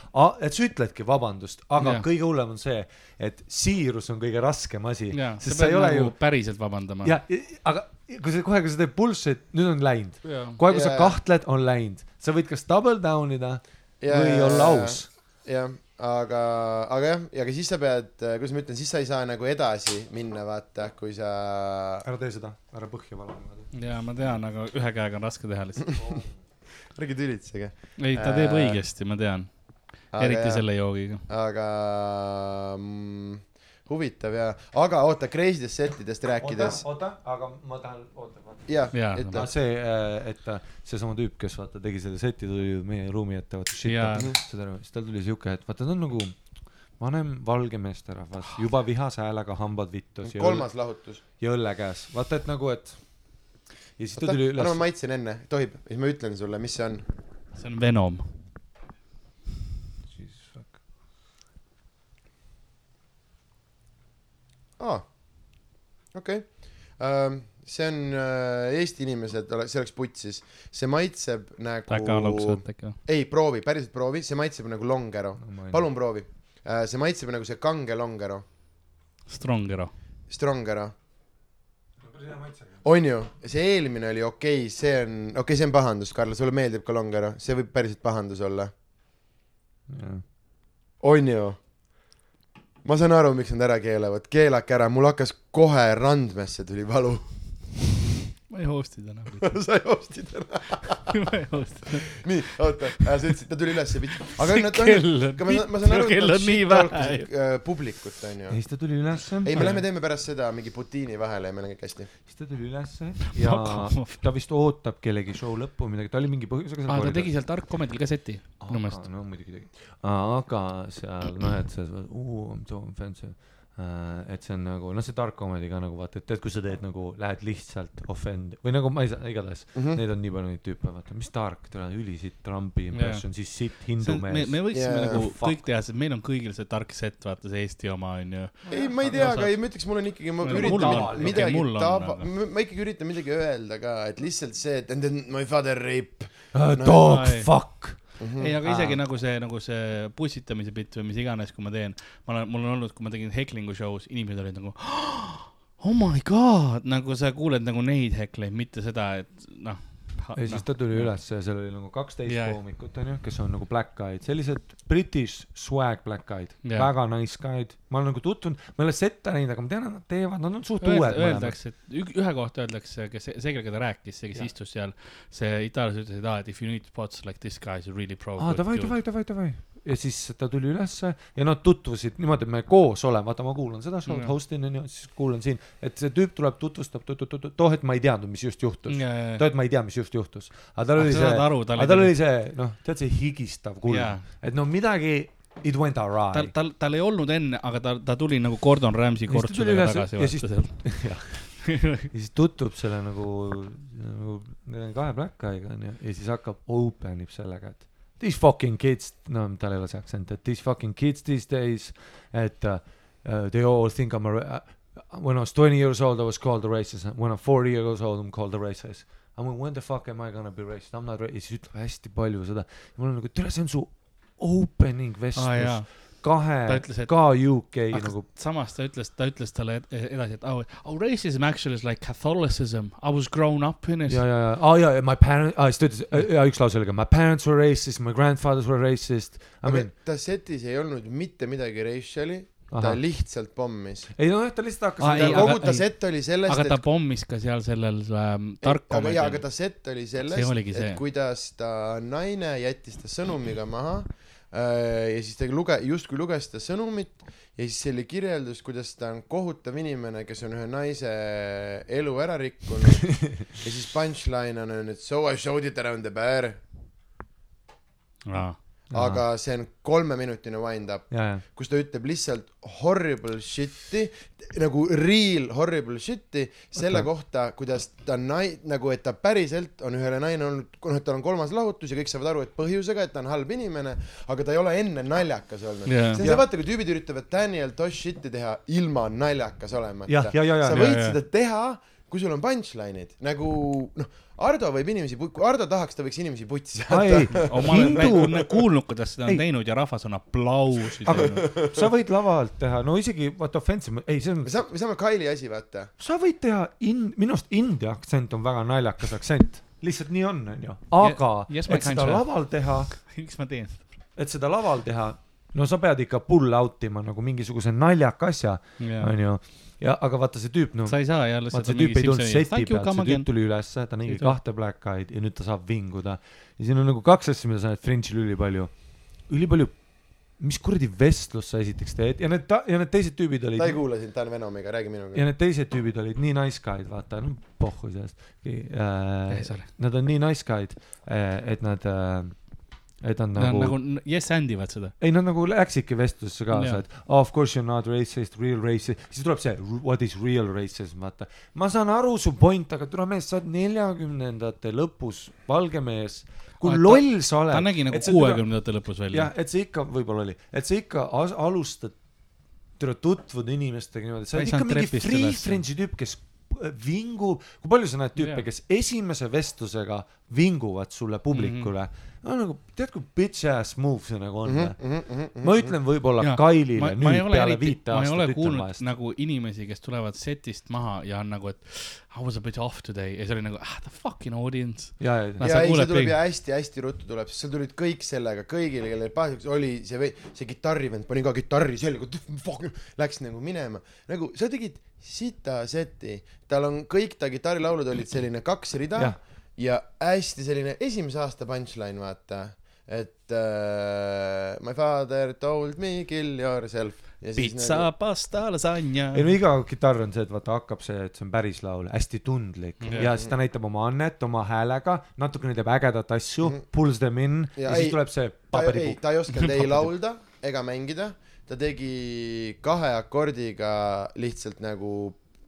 et sa ütledki vabandust, aga Jah. kõige hullem on see, et siirus on kõige raskem asi, sa sest sa pead ei ole nagu ju, päriselt vabandama. ja, aga kui sa kohe, kui sa teed bullshit, nüüd on läinud, jaa. kohe, kui sa Jaa. kahtled, on läinud, sa võid kas double down ida või olla aus. jah, aga, aga jah, ja aga siis sa pead, kuidas ma ütlen, siis sa ei saa nagu edasi minna, vaata, kui sa, ära tee seda, ära põhja vala niimoodi. jaa, ma tean, aga ühe käega on raske teha lihtsalt. ärge tülitsege. ei, ta teeb Äh, õigesti, ma tean. eriti selle joogiga. aga mm, huvitav ja, aga oota, Crazy dest settidest rääkides, oota, aga ma tahan, oota, vaata. jah ja,, no. ütle see, et ta- seesama tüüp, kes vaata tegi selle seti, tuli meie ruumi ette, vaata shit aru, siis tal tuli siuke, et vaata ta on nagu vanem valge meesterahvas, juba vihase häälega, hambad vittus ja, kolmas lahutus. ja õlle käes, vaata et nagu, et ja siis ta oota, tuli anna ma üles, maitsen enne, tohib, siis ma ütlen sulle, mis see on. see on Venom. siis fuck, aa, okei. see on äh, Eesti inimesed, see oleks putsis, see maitseb äkki nagu aluks, võtta äkki või? ei proovi, päriselt proovi, see maitseb nagu longero, palun proovi. see maitseb nagu see kange longero, Strongero. strongero. on ju, see eelmine oli okei okay,, see on, okei okay,, see on pahandus, Karl, sulle meeldib ka longero, see võib päriselt pahandus olla. on ju? Ma saan aru, miks nad ära keelavad, keelake ära, mul hakkas kohe randmesse tuli valu. Ma ei host'i täna. sa ei osti täna. ma ei host'i täna. nii, oota, sa ütlesid, ta tuli ülesse, aga See nad on, on ma saan, ma saan aru, et on nii vähe talk'isid publikut, onju ja. siis ta tuli ülesse, ei, me lähme teeme pärast seda mingi Putini vahele ja meil on kõik hästi. siis ta tuli ülesse ja ta vist ootab kellegi show lõppu või midagi, ta oli mingi põhjusega aa, ta tegi seal Dark Comedy'l ka seti, minu aga meelest. no muidugi tegi, aga seal noh, et see, uu, I m so offensive. Et see on nagu, noh, see dark comedy ka nagu vaata, et tead, kui sa teed nagu, lähed lihtsalt offend või nagu ma ei saa, igatahes mm. -hmm. neid on nii palju neid tüüpe, vaata, mis dark, tule ülisitt Trumpi impression yeah., siis sitt hindu me, mees me võiksime Yeah, nagu fuck. kõik teha, sest meil on kõigil see tark set, vaata see Eesti oma onju. ei, ma ei tea, aga ei, ma ütleks, mul on ikkagi, ma üritan on, midagi- on, taba- aga-, ma ikkagi üritan midagi öelda ka, et lihtsalt see, et and then my father rape. uh,. No, Dog ai. fuck. ei, aga isegi Aa. nagu see, nagu see pussitamise bitt või mis iganes, kui ma teen, ma olen, mul on olnud, kui ma tegin heklingu show's, inimesed olid nagu oh my god, nagu sa kuuled nagu neid hekleid, mitte seda, et noh. Ja siis ta tuli üles ja seal oli nagu kaksteist Jaa. koomikut onju, kes on nagu black eyed, sellised British swag black eyed Jaa. väga nice guy'd, ma olen nagu tutvunud, ma ei ole sette näinud, aga ma tean, et nad teevad, nad on suht uued mõlemad. Öeldakse, et ühe kohta öeldakse, kes, see, kellega ta rääkis, see, kes Jah. istus seal, see itaallased ütlesid, et if you need spots like this guy is really pro. aa, davai, davai, davai, davai. Ja siis ta tuli ülesse ja nad tutvusid niimoodi, et me koos oleme, vaata ma kuulan seda show'd Jah. host in siis kuulan siin, et see tüüp tuleb, tutvustab, too hetk ma ei teadnud, mis just juhtus. too hetk ma ei tea, mis just juhtus. aga tal oli see, aga tal oli see, noh, tead see higistav kulm Jaa., et no midagi, it went awry tal, tal, tal ei olnud enne, aga ta, ta tuli nagu Gordon Ramsay kortsudega tagasi ja siis- sealt. ja siis tutvub selle nagu, nagu kahe black guy'ga onju ja siis hakkab, open ib sellega, et these fucking kids, no tal ei ole see aktsent, et these fucking kids these days, et uh, uh, they all think I m a uh, when I was twenty years old I was called a racist, when I m forty years old I m called a racist. I mean when the fuck am I gonna be racist, I m not racist, siis ütleb hästi palju seda. Mul on nagu, tere, see on su opening vestlus. Jaa, kahe Ta ütles, et- ka UK aga nagu samas ta ütles, ta ütles talle ed- edasi, et oh, oh racism actually is like Catholicism, I was grown up in it. ja, ja, ja, aa ja, ja my parents, aa siis ta ütles, ja üks lause oli ka my parents were racist, my grandfathers were racist. Mean, ta setis ei olnud mitte midagi racial'i, ta ahah, lihtsalt pommis. ei nojah, ta lihtsalt hakkas Aa, seda- ei, kogu aga- ta ei. set oli sellest, aga ta et pommis ka seal sellel ähm, Dark aga jaa, aga ta set oli sellest, et kuidas ta naine jättis ta sõnumiga maha äh, ja siis ta luge-, justkui luges seda sõnumit ja siis see oli kirjeldus, kuidas ta on kohutav inimene, kes on ühe naise elu ära rikkunud. Ja siis punchline on, on, et so I showed it around the bar, aga see on kolmeminutine wind-up, ja, ja, kus ta ütleb lihtsalt horrible shit'i, nagu real horrible shit'i selle okay. kohta, kuidas ta nai-, nagu et ta päriselt on ühele naine olnud, noh, et tal on kolmas lahutus ja kõik saavad aru, et põhjusega, et ta on halb inimene, aga ta ei ole enne naljakas olnud Jaa. see on see, vaata, kui tüübid üritavad Daniel Tosh shit'i teha ilma naljakas olemata ja, ja, ja. sa Ja, võid ja. seda teha, kui sul on punchline'id, nagu noh, Ardo võib inimesi, kui Ardo tahaks, ta võiks inimesi putsi oh, ma olen hindu, kuulnud, kuidas seda on Ei. teinud ja rahvas on aplausi teinud. sa võid lava alt teha, no isegi vaata offensive, ei see on me, saame, me saame Kylie asi, vaata. Sa võid teha in-, minu arust India aktsent on väga naljakas aktsent, lihtsalt nii on, onju, aga yes, et seda laval teha, miks ma teen seda? et seda laval teha, no sa pead ikka pull out ima nagu mingisuguse naljaka asja, onju, ja aga vaata see tüüp, no sa ei saa ja vaata tüüp ei tulnud seti Thank pealt, see tüüp. tuli ülesse, ta nägi kahte black eyed ja nüüd ta saab vinguda. ja siin on nagu kaks asja, mida sa näed Fringe'il ülipalju. ülipalju mis kuradi vestlust sa esiteks teed ja need, ja need teised tüübid olid ta ei kuula sind, ta on Venomiga, räägi minuga ja. need teised tüübid olid nii nice guy'd, vaata, no pohhu sellest Ei, äh. Nad on nii nice guy'd, et nad äh,, et nad nagu, nagu yes and ivad seda. ei nad nagu läksidki vestlusesse kaasa, et oh, of course you are not racist, real racist, siis tuleb see what is real racism, vaata. ma saan aru su point, aga tule mees, sa oled neljakümnendate lõpus valge mees. kui ta- loll sa oled. ta nägi nagu kuuekümnendate lõpus välja jah,. et sa ikka, võib-olla oli, et sa ikka alustad, tule tutvud inimestega niimoodi, sa oled ikka mingi free. French'i tüüp, kes vingub, kui palju sa näed tüüpe kes esimese vestlusega vinguvad sulle publikule mm, -hmm. No nagu tead, kui bitch ass move see nagu on Mhm, või? ma ütlen võib-olla. Kailile ma, ma nüüd ei ole peale eriti, viite ma ei ole aastat kuulnud nagu inimesi, kes tulevad setist maha ja on nagu, et I was a bit off today ja see oli nagu ah, the fucking audience. ja, ja, Nad- ja sa ei, see tuleb ja hästi-hästi ruttu tuleb, sest seal tulid kõik sellega, kõigile, kellel baasiks oli see see kitarrivend pani ka kitarri selga, läks nagu minema. nagu sa tegid sita seti, tal on kõik ta kitarrilaulud olid selline kaks rida. Ja hästi selline esimese aasta punchline, vaata. et uh, my father told me kill yourself. pitsa, pasta, lasagna. ei no iga kitarr on see, et vaata hakkab see, et see on päris laul, hästi tundlik Jah. ja siis ta näitab oma annet oma häälega, natukene teeb ägedat asju Mhm., pulls them in ja, Ja ja siis ei- tuleb see ta ei, paberipuu. ta ei osanud ei laulda ega mängida, ta tegi kahe akordiga lihtsalt nagu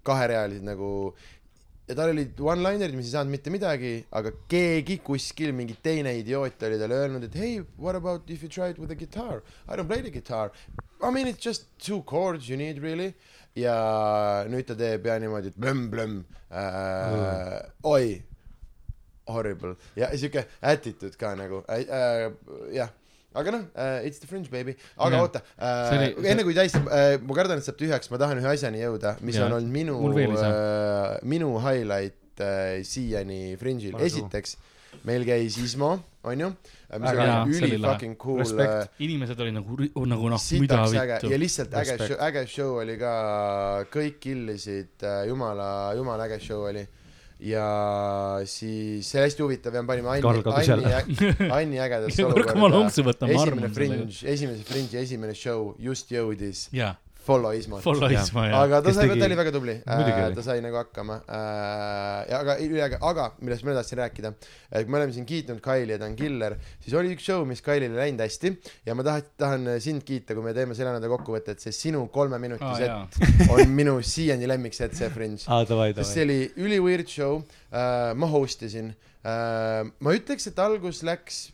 kaherealised nagu ja tal olid one-linerid, mis ei saanud mitte midagi, aga keegi kuskil, mingi teine idioot oli talle öelnud, et hey, what about if you try it with a guitar? I don't play the guitar. I mean it's just two chords you need really. ja nüüd ta teeb ja niimoodi, et blõmm-blõmm äh,, oi horrible ja siuke attitude ka nagu äh,, äh, jah, aga noh äh,, it's the fringe baby, aga Jah. oota äh, See oli-, enne kui täis äh,, ma kardan, et saab tühjaks, ma tahan ühe asjani jõuda, mis Jah. on olnud minu äh,, minu highlight äh, siiani fringe'il, esiteks meil käis Ismo, onju, mis oli üli fucking cool Respekt. inimesed olid nagu, nagu noh, mida äge vittu ja. lihtsalt äge Respekt. show, äge show oli ka, kõik killisid, jumala, jumala äge show oli. Ja siis see hästi huvitav ja me panime Anni, Anni, Anni ägedasse ma esimene fringe, esimese fringe'i esimene show just jõudis. Jaa, Follow Ismot. follow Jah. Isma ja. aga ta Kes sai, tegi- ta oli väga tubli äh, ta sai nagu hakkama äh, ja aga aga millest ma tahtsin rääkida, et kui me oleme siin kiitnud Kaili ja ta on killer, siis oli üks show, mis Kailil ei läinud hästi ja ma tahan, tahan sind kiita, kui me teeme selle nädala kokkuvõtet, sest sinu kolme minuti aa set jaa, on minu siiani lemmikset, see Fringe. sest see oli üli weird show äh,, ma host isin äh,, ma ütleks, et algus läks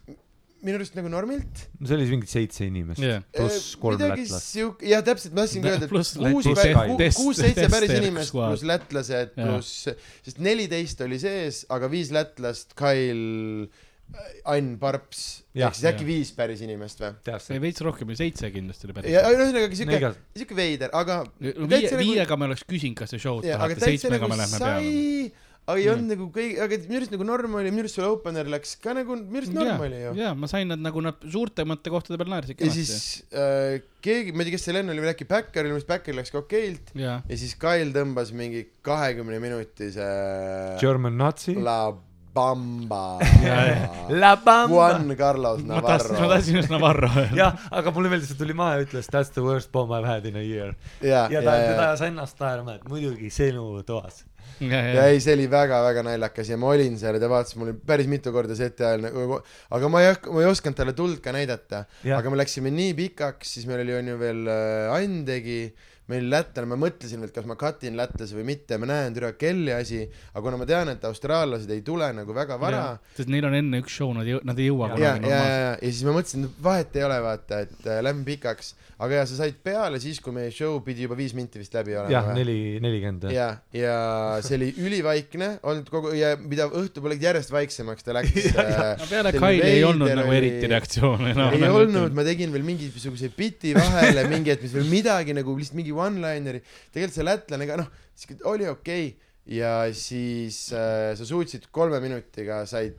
minu arust nagu normilt. no see oli mingi seitse inimest Jah. pluss kolm lätlast. sihuke, jah, täpselt, ma tahtsingi öelda, et kuus kuus-seitse päris inimest pluss lätlased pluss, sest neliteist oli sees, aga viis lätlast, Kail, Ann Parps, ehk siis äkki jah. viis päris inimest või? see tead, veits rohkem, seitse kindlasti oli ja päris. ühesõnaga siuke, siuke veider, aga viie täitsa, nagu- viiega me oleks küsinud, kas te show'd tahate, seitsmega nagu me lähme sai peale., aga ei Mm. olnud nagu kõige, aga minu arust nagu norm oli, minu arust sul opener läks ka nagu, minu arust norm oli ju. jaa, ma sain nad nagu nad suurtemate kohtade peal naersid ja siis äh, keegi, ma ei tea, kes see Len oli, või äkki Backeril, mis Backer läks ka okeilt jaa, ja siis Kail tõmbas mingi kahekümne minutise German Nazi. La Bamba La Bamba. Juan Carlos ma tahtsin, ma Navarro. tahtsin just Navarro öelda. jah, aga mulle meeldis, et tuli maha ja ütles that's the worst bomb I have had in a year. ja, ja ja, ta, ja teda, ajas ennast naerma, et muidugi sinu toas. Ja ei, see oli väga-väga naljakas ja ma olin seal ja ta vaatas mulle päris mitu korda seti ajal nagu, aga ma ei hakka, ma ei osanud talle tuld ka näidata. Aga me läksime nii pikaks, siis meil oli on ju veel äh, Ann tegi, meil lätlane, ma mõtlesin, et kas ma cut in lätlase või mitte, ma näen türa kelli asi, aga kuna ma tean, et austraallased ei tule nagu väga vara, sest neil on enne üks show, nad ei, nad ei jõua Ja- ja, ja, ja, ja siis ma mõtlesin, et vahet ei ole, vaata, et äh, lähme pikaks, aga ja sa said peale siis, kui meie show pidi juba viis minti vist läbi olema. jah, neli, nelikümmend. ja, ja see oli ülivaikne olnud kogu ja mida õhtupoole järjest vaiksemaks ta läks. no peale selline Kaili ei olnud nagu eriti reaktsioone no,. ei olnud, ma tegin veel mingisuguse biti vahele, mingi, et mis veel midagi nagu lihtsalt mingi one-lineri, tegelikult see lätlane ka noh, oli okei okay. ja siis äh, sa suutsid kolme minutiga said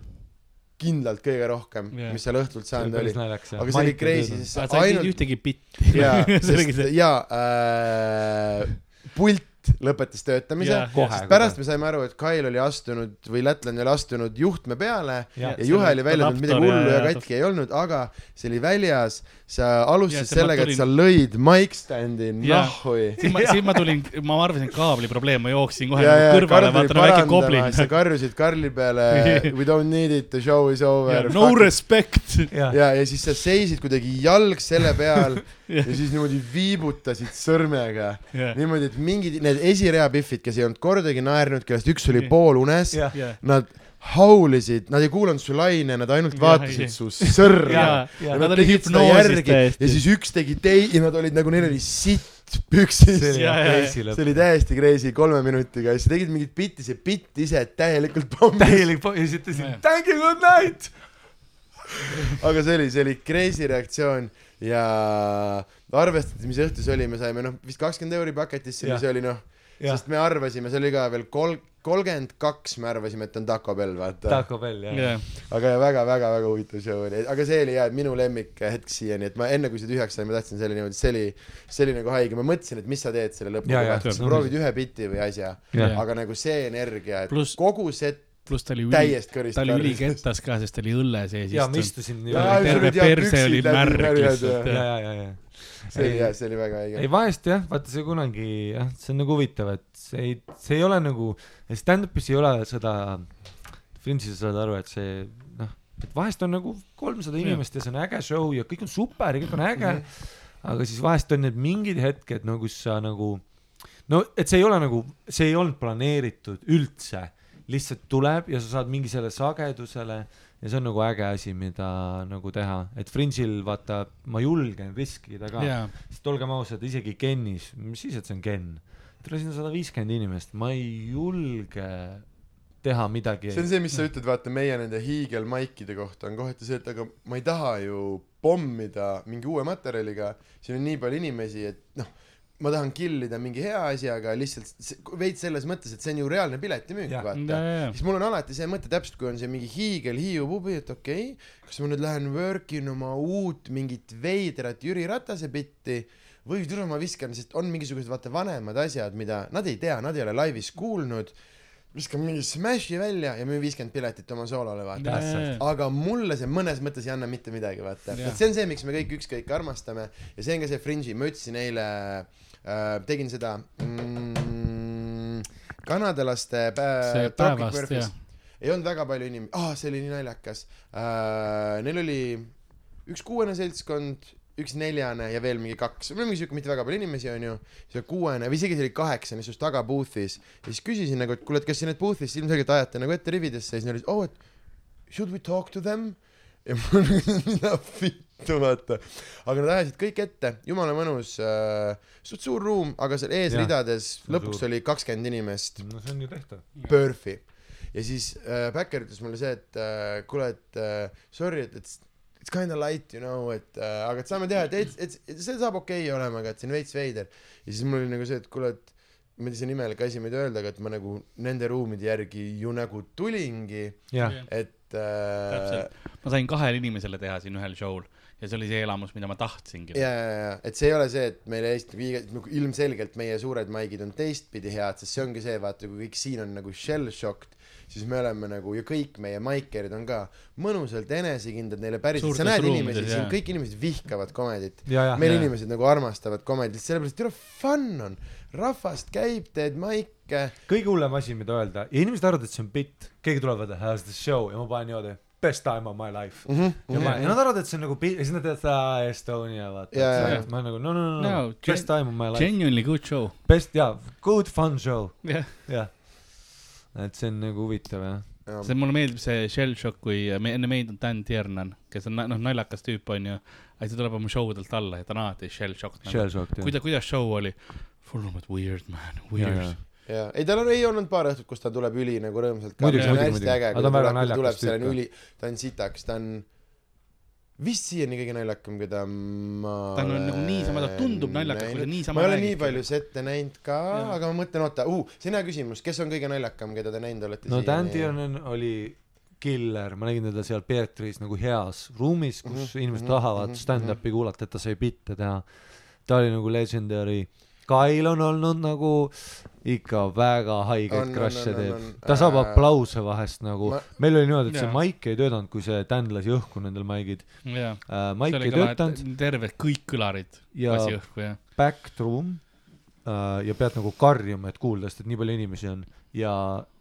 kindlalt kõige rohkem yeah., mis seal õhtult saanud oli aga see oli crazy, sest sa sa ei teinud ainult ühtegi bitti. jaa, sest jaa äh,, pult lõpetas töötamise Kohe, sest kohe. pärast me saime aru, et Kail oli astunud või lätlane oli astunud juhtme peale ja, ja juhe oli välja tulnud, midagi hullu ja ja- katki ei olnud, aga see oli väljas. Sa Ja alustasid sellega, et tulin- sa lõid mic stand'i Jaa. nahhui. siis ma, tulin, ma arvasin, et kaabli probleem, ma jooksin kohe ja, nagu ja kõrvale, Karl tuli vaatan väike parandama, sa karjusid Karli peale we don't need it, the show is over. no respect. jah, ja, ja siis sa seisid kuidagi jalg selle peal Jah. ja siis niimoodi viibutasid sõrmega. jah, niimoodi, et mingid need esirea Biffid, kes ei olnud kordagi naernud, kellest üks oli Jah. poolunes, jah, jah. nad haulisid, nad ei kuulanud su laine, nad ainult vaatasid jah. su sõrme ja, ja ja nad tegid seda järgi ja täiesti. siis üks tegi tei- ja nad olid nagu, neil oli sitt püksis. see oli Ja, ja, ja. täiesti crazy kolme minutiga ja siis tegid mingit bitti, see bitt ise täielikult pommis. täielik po- ja siis ütlesin Jah. thank you, good night. aga see oli, see oli crazy reaktsioon ja arvestades, mis õhtu see oli, me saime noh, vist kakskümmend euri paketisse, mis oli noh, sest me arvasime, see oli ka veel kol-, kolmkümmend kaks, me arvasime, et on Taco Bell, vaata. Taco Bell jah. jah, aga väga-väga-väga huvitav show oli, aga see oli jah, minu lemmik hetk siiani, et ma enne kui see tühjaks sai, ma tahtsin selle niimoodi, see oli, see oli nagu haige, ma mõtlesin, et mis sa teed selle lõpuga sa proovid ühe biti või asja, aga nagu see energia, et Pluss- kogu set pluss ta oli üli, ta oli ülikettas ka, sest ta oli õlle sees ja ma istusin terve perse oli märg lihtsalt ja, ja ja, ja, see oli Ei. jah, see oli väga ei haige. vahest jah, vaata see kunagi jah, see on nagu huvitav, et see ei, see ei ole nagu, stand-up'is ei ole seda, Fringe'is sa saad aru, et see noh, et vahest on nagu kolmsada inimest ja see on äge show ja kõik on super ja kõik on äge mm, -hmm. aga siis vahest on need mingid hetked, no kus sa nagu no et see ei ole nagu, see ei olnud planeeritud üldse, lihtsalt tuleb ja sa saad mingi selle sagedusele ja see on nagu äge asi, mida nagu teha, et Fringe'il vaata, ma julgen riskida ka. Jaa, sest olgem ausad, isegi Kenis, mis siis, et see on Ken, tule siin on sada viiskümmend inimest, ma ei julge teha midagi. See on see, mis sa ütled, vaata meie nende hiigelmaikide kohta. On kohati see, et aga ma ei taha ju pommida mingi uue materjaliga, siin on nii palju inimesi, et noh, ma tahan kill ida mingi hea asjaga lihtsalt veits selles mõttes, et see on ju reaalne piletimüük, vaata. siis mul on alati see mõte täpselt, kui on see mingi hiigel Hiiu pubi, et okei okay,, kas ma nüüd lähen work in oma uut mingit veidrat Jüri Ratase bitti või tule ma viskan, sest on mingisugused vaata vanemad asjad, mida nad ei tea, nad ei ole laivis kuulnud, viskan mingi smash'i välja ja müün viiskümmend piletit oma soolole, vaata. Aga mulle see mõnes mõttes ei anna mitte midagi, vaata. See on see, miks me kõik ükskõik armastame. Ja see on ka see Fringe'i, ma ütlesin eile äh,, tegin seda mm, kanadalaste see pä-, päevast jah, ei olnud väga palju inimesi. Ah,, see oli nii naljakas. Uh,. Neil oli üks kuuene seltskond, üks neljane ja veel mingi kaks, no mingi siuke mitte väga palju inimesi onju, see kuuene või isegi see oli kaheksa, mis just taga booth'is. Ja siis küsisin nagu, et kuule, et kas siin need booth'is ilmselgelt ajate nagu ette rividesse? Ja siis nad olid, oh, et should we talk to them? Ja mul oli mida vittu vaata, aga nad ajasid kõik ette, jumala mõnus äh,, suht suur ruum, aga seal eesridades on lõpuks suur. oli kakskümmend inimest. No see on ju tehtav. Perfi. ja siis äh, Backer ütles mulle see, et äh, kuule, et äh, sorry, et it's, it's kinda light, you know, et äh, aga et saame teha, et it's, it's, et see saab okei okay olema, aga et see on veits veider. ja siis mul oli nagu see, et kuule, et ma ei tea, see on imelik asi, mida öelda, aga et ma nagu nende ruumide järgi ju nagu tulingi, jah, et äh, Täpselt. ma sain kahele inimesele teha siin ühel show'l ja see oli see elamus, mida ma tahtsingi. ja, ja, ja, et see ei ole see, et meile Eesti nagu ilmselgelt meie suured maigid on teistpidi head, sest see ongi see, vaata, kui kõik siin on nagu shell shocked, siis me oleme nagu ja kõik meie maikerid on ka mõnusalt enesekindlad, neile päriselt, sa näed inimesi, siin kõik inimesed vihkavad komedit. ja, ja, meil jaa. inimesed nagu armastavad komedit, sellepärast, et tule fun on, rahvast käib, teed maike, kõige hullem asi, mida öelda ja inimesed arvavad, et see on bitt, keegi tuleb vaata how's the show ja ma panen niimoodi best time of my life mm. -hmm, ja, ma, ja nad arvavad, et see on nagu ja siis nad teevad seda Estonia vaata jaa, yeah,. ma olen nagu no no no, no, No, best time of my life, Genuinely good show. best jaa, good fun show, jah, jah. Et see on nagu huvitav jah. see mulle meeldib see Shell Shock, kui me, enne meid on Dan Tiernan, kes on noh, naljakas tüüp onju, aga ta tuleb oma show delt alla ja ta on alati Shell Shock nagu.. Shell shock jah. kuida-, kuidas show oli? Full of weird man, weird jaa.. ja ei, tal on, ei olnud paar õhtut, kus ta tuleb üli nagu rõõmsalt. See Aga kui ta on ta väga tuleb, naljakas tüüp ta on sitaks, ta on vist siiani kõige naljakam, keda ma Ta on nagu niisama- ta tundub naljakas, kui ta niisama ma ei ole nii palju sette näinud ka, aga ma mõtlen, oota uh,, see on hea küsimus, kes on kõige naljakam, keda te näinud olete no Dan Tiernan oli killer, ma nägin teda seal Peetris nagu heas ruumis, kus Mhm, inimesed mhm, tahavad mhm, stand-up'i kuulata, et ta sai bitte teha. ta oli nagu legendary, Kyle on olnud nagu ikka väga haigeid on, teeb ta saab Äh, aplause vahest nagu ma-, meil oli niimoodi, et see maik ei töötanud, kui see Dan lasi õhku nendel maigid uh,. see maik ei töötanud terved kõik kõlarid ja lasi õhku ja. back room uh, ja pead nagu karjuma, et kuulda, sest et nii palju inimesi on ja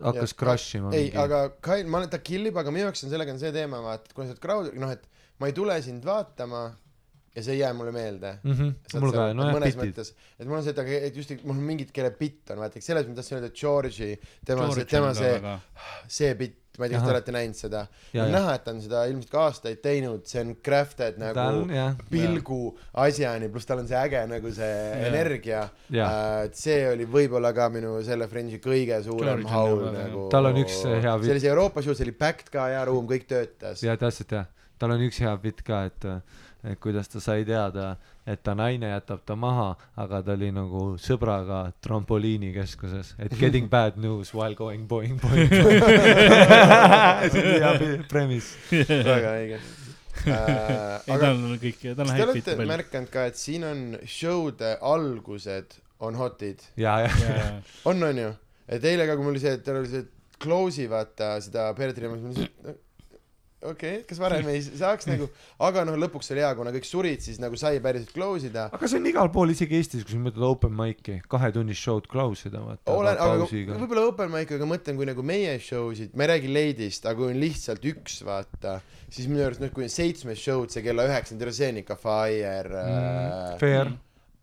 hakkas Ja- crash ima. ei, aga Kyle, ma olen, ta kill ib, aga minu jaoks on sellega on see teema, vaata, et kui sa oled crowd, noh, et ma ei tule sind vaatama ja see ei jää mulle meelde. mm. -hmm. mul ka, nojah, mõnes bitid. et mul on see, et aga et just, mul on mingid, kelle bitt on, vaata, selles ma tahtsin öelda, George'i, tema see, tema see, see bitt, ma ei tea, kas te olete näinud seda. ja, ja näha, et ta on seda ilmselt ka aastaid teinud, see on crafted nagu on jah, pilgu asjani, pluss tal on see äge nagu see Jaa. energia. ja et see oli võib-olla ka minu selle Fringe'i kõige suurem George haul nagu. Tal on üks hea see oli see Euroopa show, see oli backed ka hea ruum, kõik töötas. ja täpselt jah, tal on üks hea bitt ka, et, et kuidas ta sai teada, et ta naine jätab ta maha, aga ta oli nagu sõbraga trampoliinikeskuses, et getting bad news while going boing boing. see on hea premise. väga õige. ei, aga tal on kõik, tal on kas te häid olete palju. märganud ka, et siin on show'de algused on hotid? ja, ja, on, on ju? et eile ka, kui mul oli see, et tal oli see close'i vaata seda Peretri jaama, siis ma mõtlesin, et okei okay,, kas varem ei saaks nagu, aga noh, lõpuks oli hea, kuna kõik surid, siis nagu sai päriselt close ida. aga see on igal pool, isegi Eestis, kui sa mõtled open mic'i, kahetunnist show'd close ida, vaata. olen, aga võib-olla open mic, aga mõtlen, kui nagu meie show sid, ma ei räägi Lady'st, aga kui on lihtsalt üks, vaata, siis minu arust noh, kui on seitsmes show'd, see kella üheksanda, see on ikka fire Mm, äh,. Fair.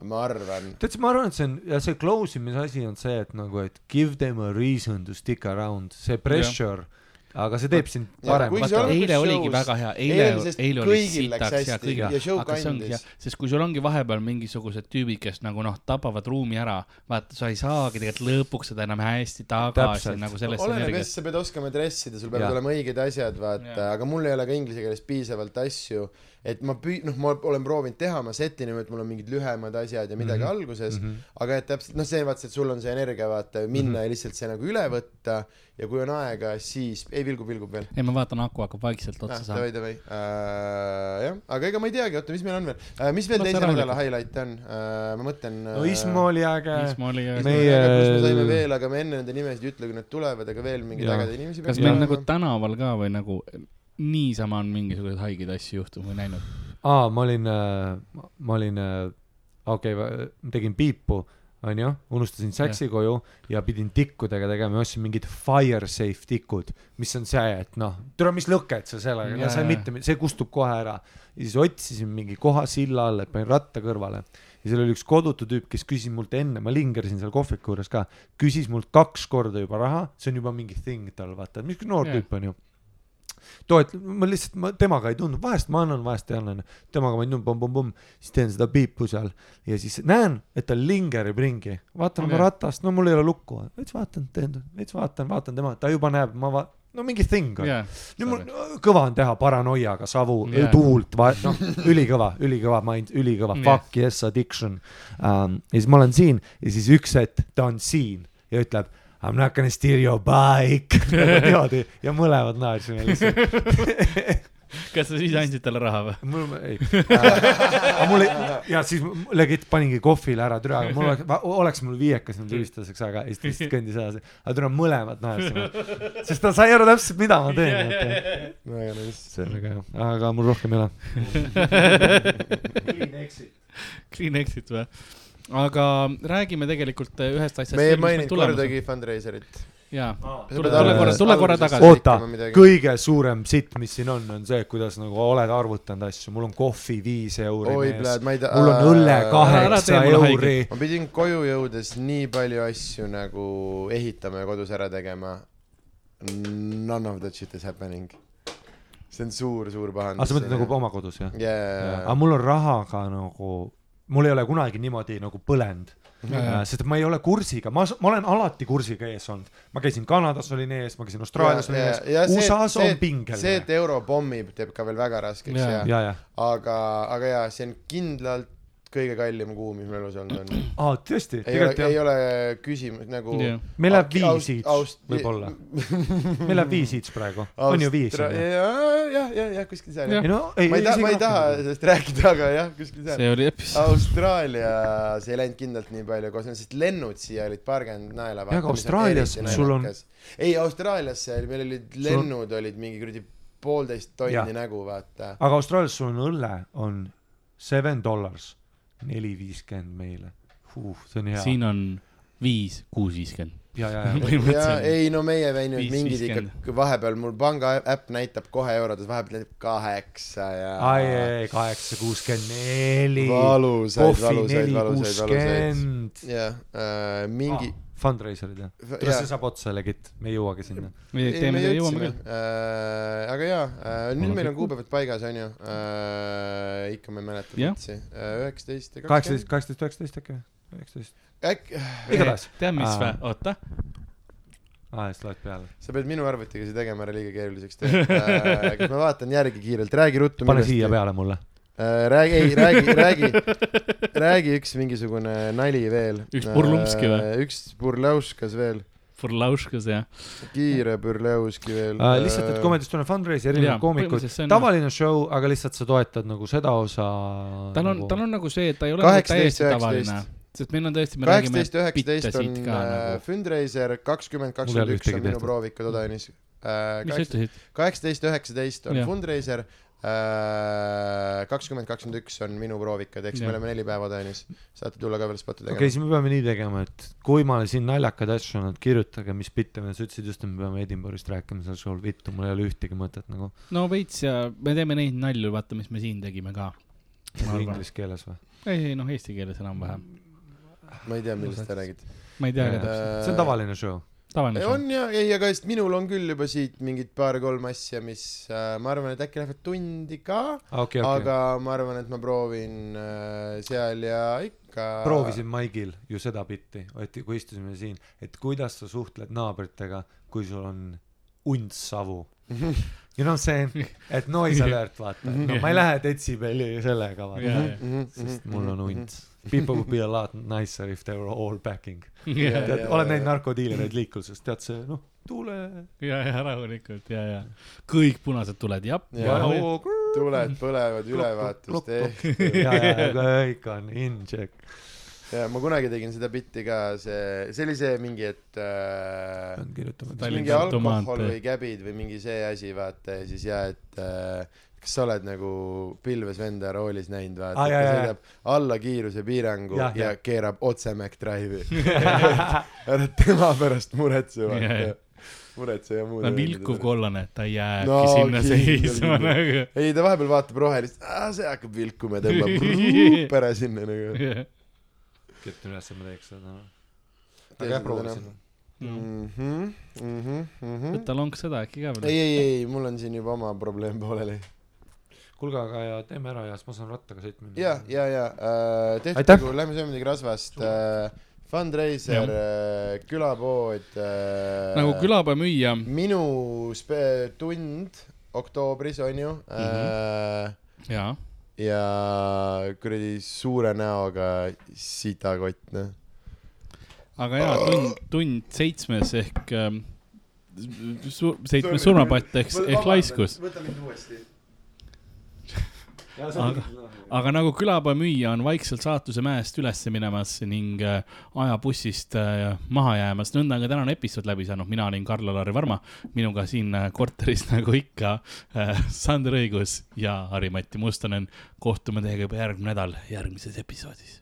ma arvan. tead, ma arvan, et see on ja see close imise asi on see, et nagu, et give them a reason to stick around, see pressure, aga see teeb sind Ja, parem kuigi see vaata, on- eile show's- oligi väga hea, eile eile, oli sitaks ja kõigil aga see ongi hea, sest kui sul ongi vahepeal mingisugused tüübid, kes nagu noh, tapavad ruumi ära, vaata, sa ei saagi tegelikult lõpuks seda enam hästi tagasi nagu sellesse oleneb jah, sa pead oskama dressida, sul peavad olema õiged asjad, vaata, aga mul ei ole ka inglise keeles piisavalt asju, et ma püü-, noh, ma olen proovinud teha, ma set in, et mul on mingid lühemad asjad ja midagi mm. -hmm. alguses mm. -hmm. aga et täpselt noh, see vaata, et sul on see energia vaata minna mm. -hmm. ja lihtsalt see nagu üle võtta ja kui on aega, siis ei vilgub, vilgub veel. ei, ma vaatan, aku hakkab vaikselt otsa ah, saama. davai, davai uh,. jah, aga ega ma ei teagi, oota, mis meil on veel uh,, mis veel Las teise nädala rahulikult. highlight on uh,, ma mõtlen uh, no Ismo oli äge. Äge, pluss me saime meie, veel, aga me enne nende nimesid ei ütle, kui nad tulevad, aga veel mingeid ägedaid inimesi kas meil nagu tänaval ka või nagu niisama on mingisuguseid haigeid asju juhtunud või näinud? aa, ma olin, ma olin, okei okay,, tegin piipu, onju, unustasin säksi koju ja pidin tikkudega tegema, ostsin mingid fire safe tikud, mis on see, et noh, tule, mis lõket sa sellega, Jaa, sa mitte, see kustub kohe ära. ja siis otsisin mingi koha silla all, et panin ratta kõrvale ja seal oli üks kodutu tüüp, kes küsis mult enne, ma lingerdasin seal kohviku juures ka, küsis mult kaks korda juba raha, see on juba mingi thing tal, vaata, mis noor Jaa. tüüp on ju toet-, ma lihtsalt, ma temaga ei tundnud, vahest ma annan, vahest ei anna, temaga ma ei tundnud, pomm-pomm-pomm, siis teen seda piipu seal ja siis näen, et ta lingerib ringi, vaatan oma Okei. ratast, no mul ei ole lukku, veits vaatan, teen, veits vaatan, vaatan tema, ta juba näeb, ma va-, no mingi thing on. jaa. nüüd mul kõva on teha paranoiaga savu Jaa. tuult, noh, ülikõva, ülikõva mind, ülikõva Jah. fuck yes addiction um,. ja siis ma olen siin ja siis üks hetk ta on siin ja ütleb I m not gonna steal your bike nagu niimoodi ja mõlemad naersime lihtsalt. kas sa siis andsid talle raha või? mul ei, aga mul ei, ja siis legit paningi kohvile ära, türa, mul oleks, oleks mul viiekas nüüd ülistuseks, aga siis ta lihtsalt kõndis edasi. aga türa mõlemad naersime, sest ta sai aru täpselt, mida ma teen. väga nice. see on väga hea, aga mul rohkem ei ole. Clean exit või? Aga räägime tegelikult äh, ühest asjast. me ei maininud kordagi fundraiserit. jaa, Tule- tule, korra, tule korra tagasi. oota, kõige suurem sitt, mis siin on, on see, kuidas nagu oled arvutanud asju, mul on kohvi viis euri oi, mees, pläd, ma ei tea. mul on õlle kaheksa euri. ma pidin koju jõudes nii palju asju nagu ehitama ja kodus ära tegema. None of that shit is happening. see on suur-suur pahandus. aga sa mõtled nagu oma kodus jah? jaa aga, mul on rahaga nagu, mul ei ole kunagi niimoodi nagu põlenud. sest et ma ei ole kursiga, ma, ma olen alati kursiga ees olnud. ma käisin Kanadas olin ees, ma käisin Austraalias olin ees, USA-s on see, pingeline et. euro pommib, teeb ka veel väga raskeks ja, ja, ja, aga, aga jaa, see on kindlalt kõige kallim kuu, mis mul elus olnud on. aa, tõesti, ei ole, ei ole küsimus nagu. jah, meil läheb viis Aust- võib-olla, meil läheb viis each praegu, on ju viis? jah, jah, jah, jah, kuskil seal ei no ei, ma ei taha, ma ei taha sellest rääkida, aga jah, kuskil seal. see oli episood. Austraalias ei läinud kindlalt nii palju koos, sest lennud siia olid paarkümmend naela. Jah, aga Austraalias sul on- ei, Austraaliasse oli, meil olid lennud olid mingi kuradi poolteist tonni nägu, vaata. aga Austraalias sul on õlle, on seven dollars, neli viiskümmend meile. see on hea. siin on viis, kuus, viiskümmend. ja, ja, ja, ja ei no meie vennud Viis mingid ikka vahepeal mul panga äpp näitab kohe eurodes, vahepeal näitab kaheksa ja. ai, ai, kaheksa, kuuskümmend neli. valusaid, valusaid, valusaid, valusaid. jah äh,, mingi Ah, fundraiserid jah? kuidas see saab otsa legit, me ei jõuagi sinna. me teeme, jõuame küll. äh,. aga jaa äh,, nüüd meil on kuupäevad paigas, onju äh,. ikka ma ei mäleta Jah. üldse. üheksateist ja kaheksateist, kaheksateist, üheksateist äkki või? üheksateist. äkki, igatahes. tead, mis vä, oota, aa, siis loed peale. sa pead minu arvutiga see tegema ära liiga keeruliseks teha äh,. kas ma vaatan järgi kiirelt, räägi ruttu. pane siia. peale mulle. äh,. räägi, ei räägi, räägi, räägi üks mingisugune nali veel. Üks Burlumski või?? üks Burlauskas veel, Furlauškas jah. kiire Burlauski veel Uh, lihtsalt, et Comedy Estonia fundraiser, Jaa, erinevad koomikud tavaline show, aga lihtsalt sa toetad nagu seda osa. tal on, tal on nagu see, et ta ei ole nagu 18, täiesti 19. tavaline. sest meil on tõesti, me räägime kaheksateist, üheksateist on siit ka äh, nagu. Fundraiser, kakskümmend, kakskümmend üks on minu proovikud Odanis. mis sa ütlesid? kaheksateist, üheksateist on. Fundraiser, kakskümmend, kakskümmend üks on minu proovikad, ehk siis me oleme neli päeva Odanis. saate tulla ka veel spotti okei, tegema. siis me peame nii tegema, et kui ma siin naljakaid asju annan, kirjutage, mis bitte me, sa ütlesid just, et me peame Edinburgh'ist rääkima seal show'l, vittu, mul ei ole ühtegi mõtet nagu. no veits ja me teeme neid nalju, vaata, mis me siin tegime ka. Inglise keeles või? ei, ei noh, eesti keeles enam-vähem. ma ei tea, millest te räägite. ma ei tea ka täpselt. see on tavaline show. Tavaline show. on ja, ei, aga just minul on küll juba siit mingid paar-kolm asja, mis äh, ma arvan, et äkki lähevad tundi ka, okei, okei. aga ma arvan, et ma proovin äh, seal ja ikka. proovisin Maigil ju seda bitti, et kui istusime siin, et kuidas sa suhtled naabritega, kui sul on unts savu. you know see, et noise alert, vaata, no ma ei lähe detsibelli sellega, vaata Jaa, Mhm, sest mul on unts. People would be a lot nicer if they were all backing. ja, Jaa, tead, oled näinud narkodiilereid liikluses, tead see, noh, tuule. ja, ja rahulikult ja, ja kõik punased tuled, jah. Jaa. tuled põlevad ülevaatust ehk. ja, ja, kõik on in check. ja ma kunagi tegin seda bitti ka, see, see oli see mingi, et äh, mingi alkohol või käbid või mingi see asi, vaata ja siis ja, et äh, kas sa oled nagu Pilves venda roolis näinud, vaata Aa, ah,, ta sõidab alla kiirusepiirangu ja, ja jah. keerab otse McDrive'i. ära tema pärast muretse, vaata muretse ja muud. ta on vilkuv. kollane, ta ei jääbki No no, sinna seisma nagu. ei, ta vahepeal vaatab rohelist, see hakkab vilkuma ja tõmbab pere sinna nagu. kirjutan üles, et ma teeks seda. Tee aga jah, proovisin. Mhm, mhm, mhm. võta lonks seda äkki ka ei, veel. ei, ei, mul on siin juba oma probleem pooleli. kuulge, aga ja teeme ära ja siis ma saan rattaga sõitma minna. ja, ja, ja äh, Aitäh! tehtagu, lähme sööme midagi rasvast äh,. Fundraiser äh,, külapood äh,. nagu külapea müüa, minu spe-, tund oktoobris on ju mm, -hmm. äh, ja kuradi suure näoga sitakott, noh. aga jaa, tund, tund seitsmes ehk ähm, su-, seitsmes surmapatt ehk, ehk laiskus. võta mind uuesti. aga, aga nagu külapea müüja on vaikselt saatuse mäest üles minemas ning äh, ajabussist äh, maha jäämas, nõnda on ka tänane episood läbi saanud, mina olin Karl-Alari Varma, minuga siin äh, korteris nagu ikka Sander Õigus ja Harri-Mati Mustonen. kohtume teiega juba järgmine nädal järgmises episoodis.